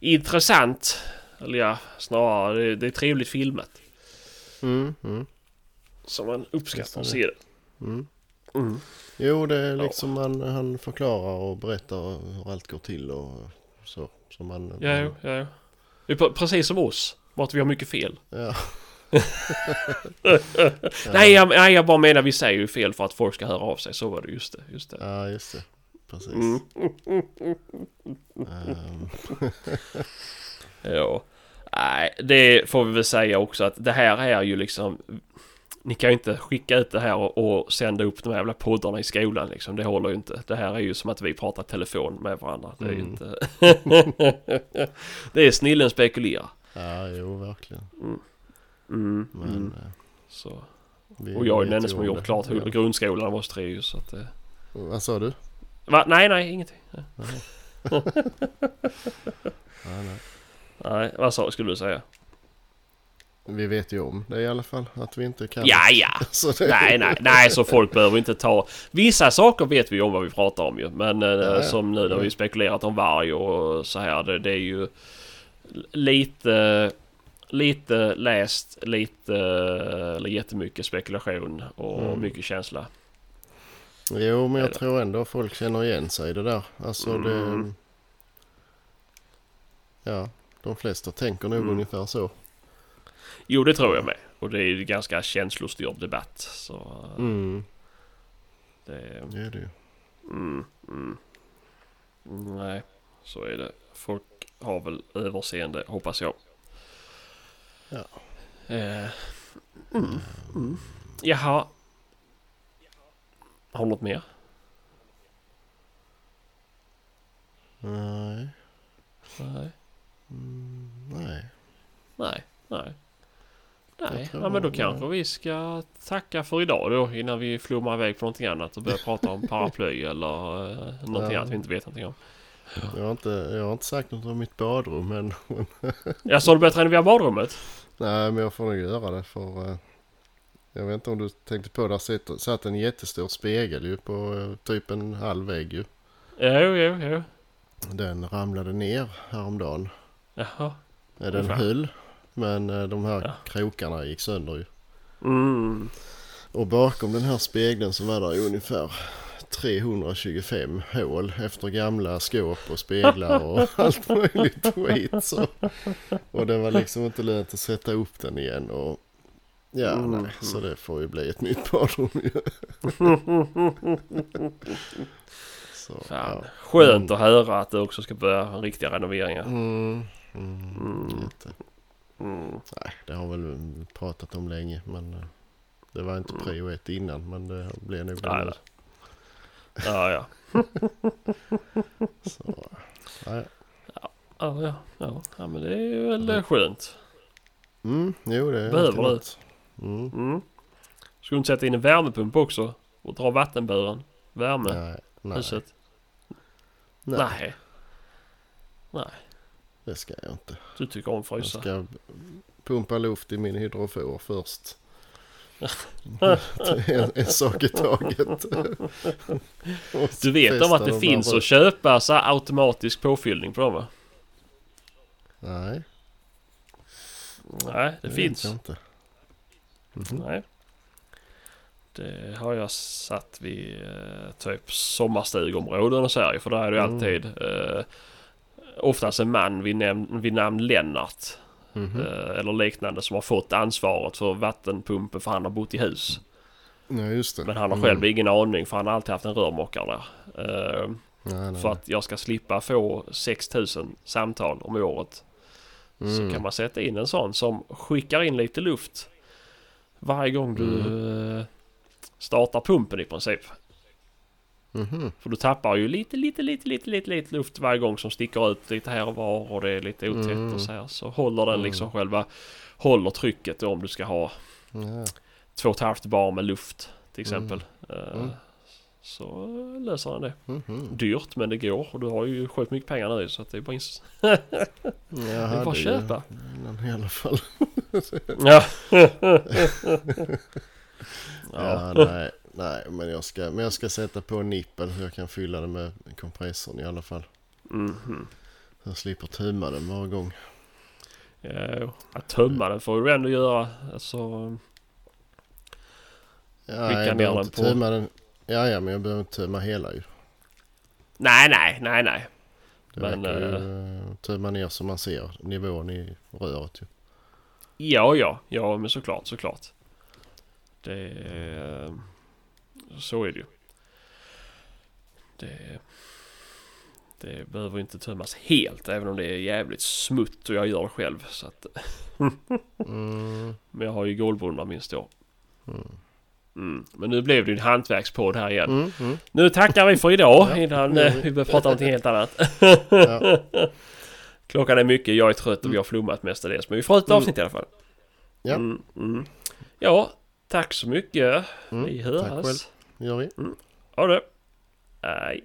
intressant. Eller ja, snarare det, det är trevligt filmat. Mm, mm, Så man uppskattar att se det. mm. Mm. Jo, det är Ja. liksom man, han förklarar och berättar hur allt går till och så. så man, Ja, ja, jo. Det är pre- precis som oss. Bara att vi har mycket fel. Ja. Nej, jag, nej, jag bara menar vi säger ju fel för att folk ska höra av sig. Så var det. Just det. Just det. Ja, just det. Precis. Mm. Ehm, Ja. Nej, det får vi väl säga också att det här är ju liksom... Ni kan ju inte skicka ut det här och, och sända upp de här jävla poddarna i skolan liksom. Det håller ju inte. Det här är ju som att vi pratar telefon med varandra. Det är ju Mm. inte... det är snillen spekulerar. ja, jo, verkligen. Mm. Mm. Men, Mm. eh, Så. Och jag är den enda ju som har gjort klart grundskolan av oss tre ju så att... Vad sa du? Va? Nej, nej, ingenting. Ja, nej. Nej, vad sa, skulle du säga? Vi vet ju om det i alla fall. Att vi inte kan. Ja, ja. Det, Nej, nej, nej, så folk behöver inte ta... Vissa saker vet vi om vad vi pratar om ju. Men eh, ja. som nu när vi spekulerat om varg och så här. Det, det är ju lite... Lite läst, lite... Eller jättemycket spekulation och Mm. mycket känsla. Jo, men jag tror ändå folk känner igen sig i det där. Alltså Mm. det... Ja, de flesta tänker nog Mm. ungefär så. Jo, det tror jag med. Och det är ju ganska känslostyrd debatt. Så eh, Mm, det... det är det ju. Mm, mm. Nej, så är det. Folk har väl överseende, hoppas jag. Ja. Eh, mm, mm. Jaha. Har du något mer? Nej. Nej. Mm, nej. Nej. Nej. Nej, ja, men då kanske vi ska tacka för idag då innan vi flummar iväg på någonting annat och börjar prata om paraply eller eh, någonting Ja. annat vi inte vet någonting om. Jag har inte, jag har inte sagt något om mitt badrum men... Ja, så har du börjat renovera badrummet? nej, men jag får nog göra det för... jag vet inte om du tänkte på, där satt, satt en jättestor spegel ju på eh, typ en halv vägg ju. Jo, jo, jo. Den ramlade ner häromdagen. Jaha. Den fan. höll. Men eh, de här Ja. krokarna gick sönder ju. Mm. Och bakom den här spegeln så var det ungefär 325 hål efter gamla skåp och speglar och allt möjligt skit. Så. Och det var liksom inte lönt att sätta upp den igen. Och ja, Mm. nej, så det får ju bli ett nytt badrum ju. Så, Fan. ja. Skönt att höra att du också ska börja riktiga renoveringar. Mm, mm, Mm. Mm. pratat om länge. Men eh, det var inte Mm. prio ett innan. Men det blir nog det Nej, nu. nej. Ja, ja. Så, nej. Ja, ja, ja. ja men det är väl skönt. Mm, jo det är Behöver du? något. Mm. Mm. Ska du inte sätta in en värmepump också? Och dra vattenburen? Värme? Nej, nej, Huset? nej, Nej. Nej. det ska jag inte. Du tycker om Jag frysa? ska pumpa luft i min hydrofor först. en, en sak i taget. Du vet om att det finns att köpa så automatisk påfyllning på dem va? Nej, Nej, det vet finns. jag inte. Mhm. Nej. Det har jag satt vid eh, typ sommarstugområden och så här, För där är det Mm. alltid eh, oftast en man vid, näm- vid namn Lennart. Mhm. Eh, eller liknande som har fått ansvaret för vattenpumpen för han har bott i hus. Ja just det. Men han har Mm. själv ingen aning för han har alltid haft en rörmokare där. Eh, Nej, nej, för att jag ska slippa få 6000 samtal om året. nej. Så kan man sätta in en sån som skickar in lite luft varje gång du Mm. eh, startar pumpen i princip. Mhm. För du tappar ju lite, lite, lite, lite, lite, lite luft varje gång som sticker ut lite här och var och det är lite otätt Mm. och så här. Så håller den Mm. liksom själva, håller trycket om du ska ha Ja. två och ett halvt bar med luft till exempel. Eh, Mm. Så löser den det. Mhm. Dyrt men det går och du har ju sjukt mycket pengar nu så att det är bara, ins- Jag det är bara att köpa. i alla fall. Ja. Ja, nej, nej, men jag ska, men jag ska sätta på en nippel så jag kan fylla det med kompressorn i alla fall. Mhm. Så jag slipper tömma den varje gång. Ja, att tömma den får du ändå göra. Alltså, Ja, Skicka jag behöver inte tömma den. Ja, ja, men jag behöver inte tömma hela ju. nej, nej, nej, nej. Det Men, räcker ju eh, tömma ner så man ser nivån i röret ju. Ja, ja, ja, men såklart, såklart. Det... eh, Så är det ju. Det... Det behöver inte tömmas helt, även om det är jävligt smutt och jag gör det själv. Så att, Mm, men jag har ju golvbrunnar minst då. mm. Mm. Men nu blev det ju en hantverkspodd här igen. Mm, mm. Nu tackar vi för idag Ja, innan det eh, vi. börjar prata om någonting helt annat. Ja, Klockan är mycket, jag är trött och vi har flummat mestadels. Men vi får ett Mm. avsnitt i alla fall. Ja. Mm, mm. Ja, tack så mycket. mm. Vi Tack själv. hörs. gör vi. Ha det. Hej.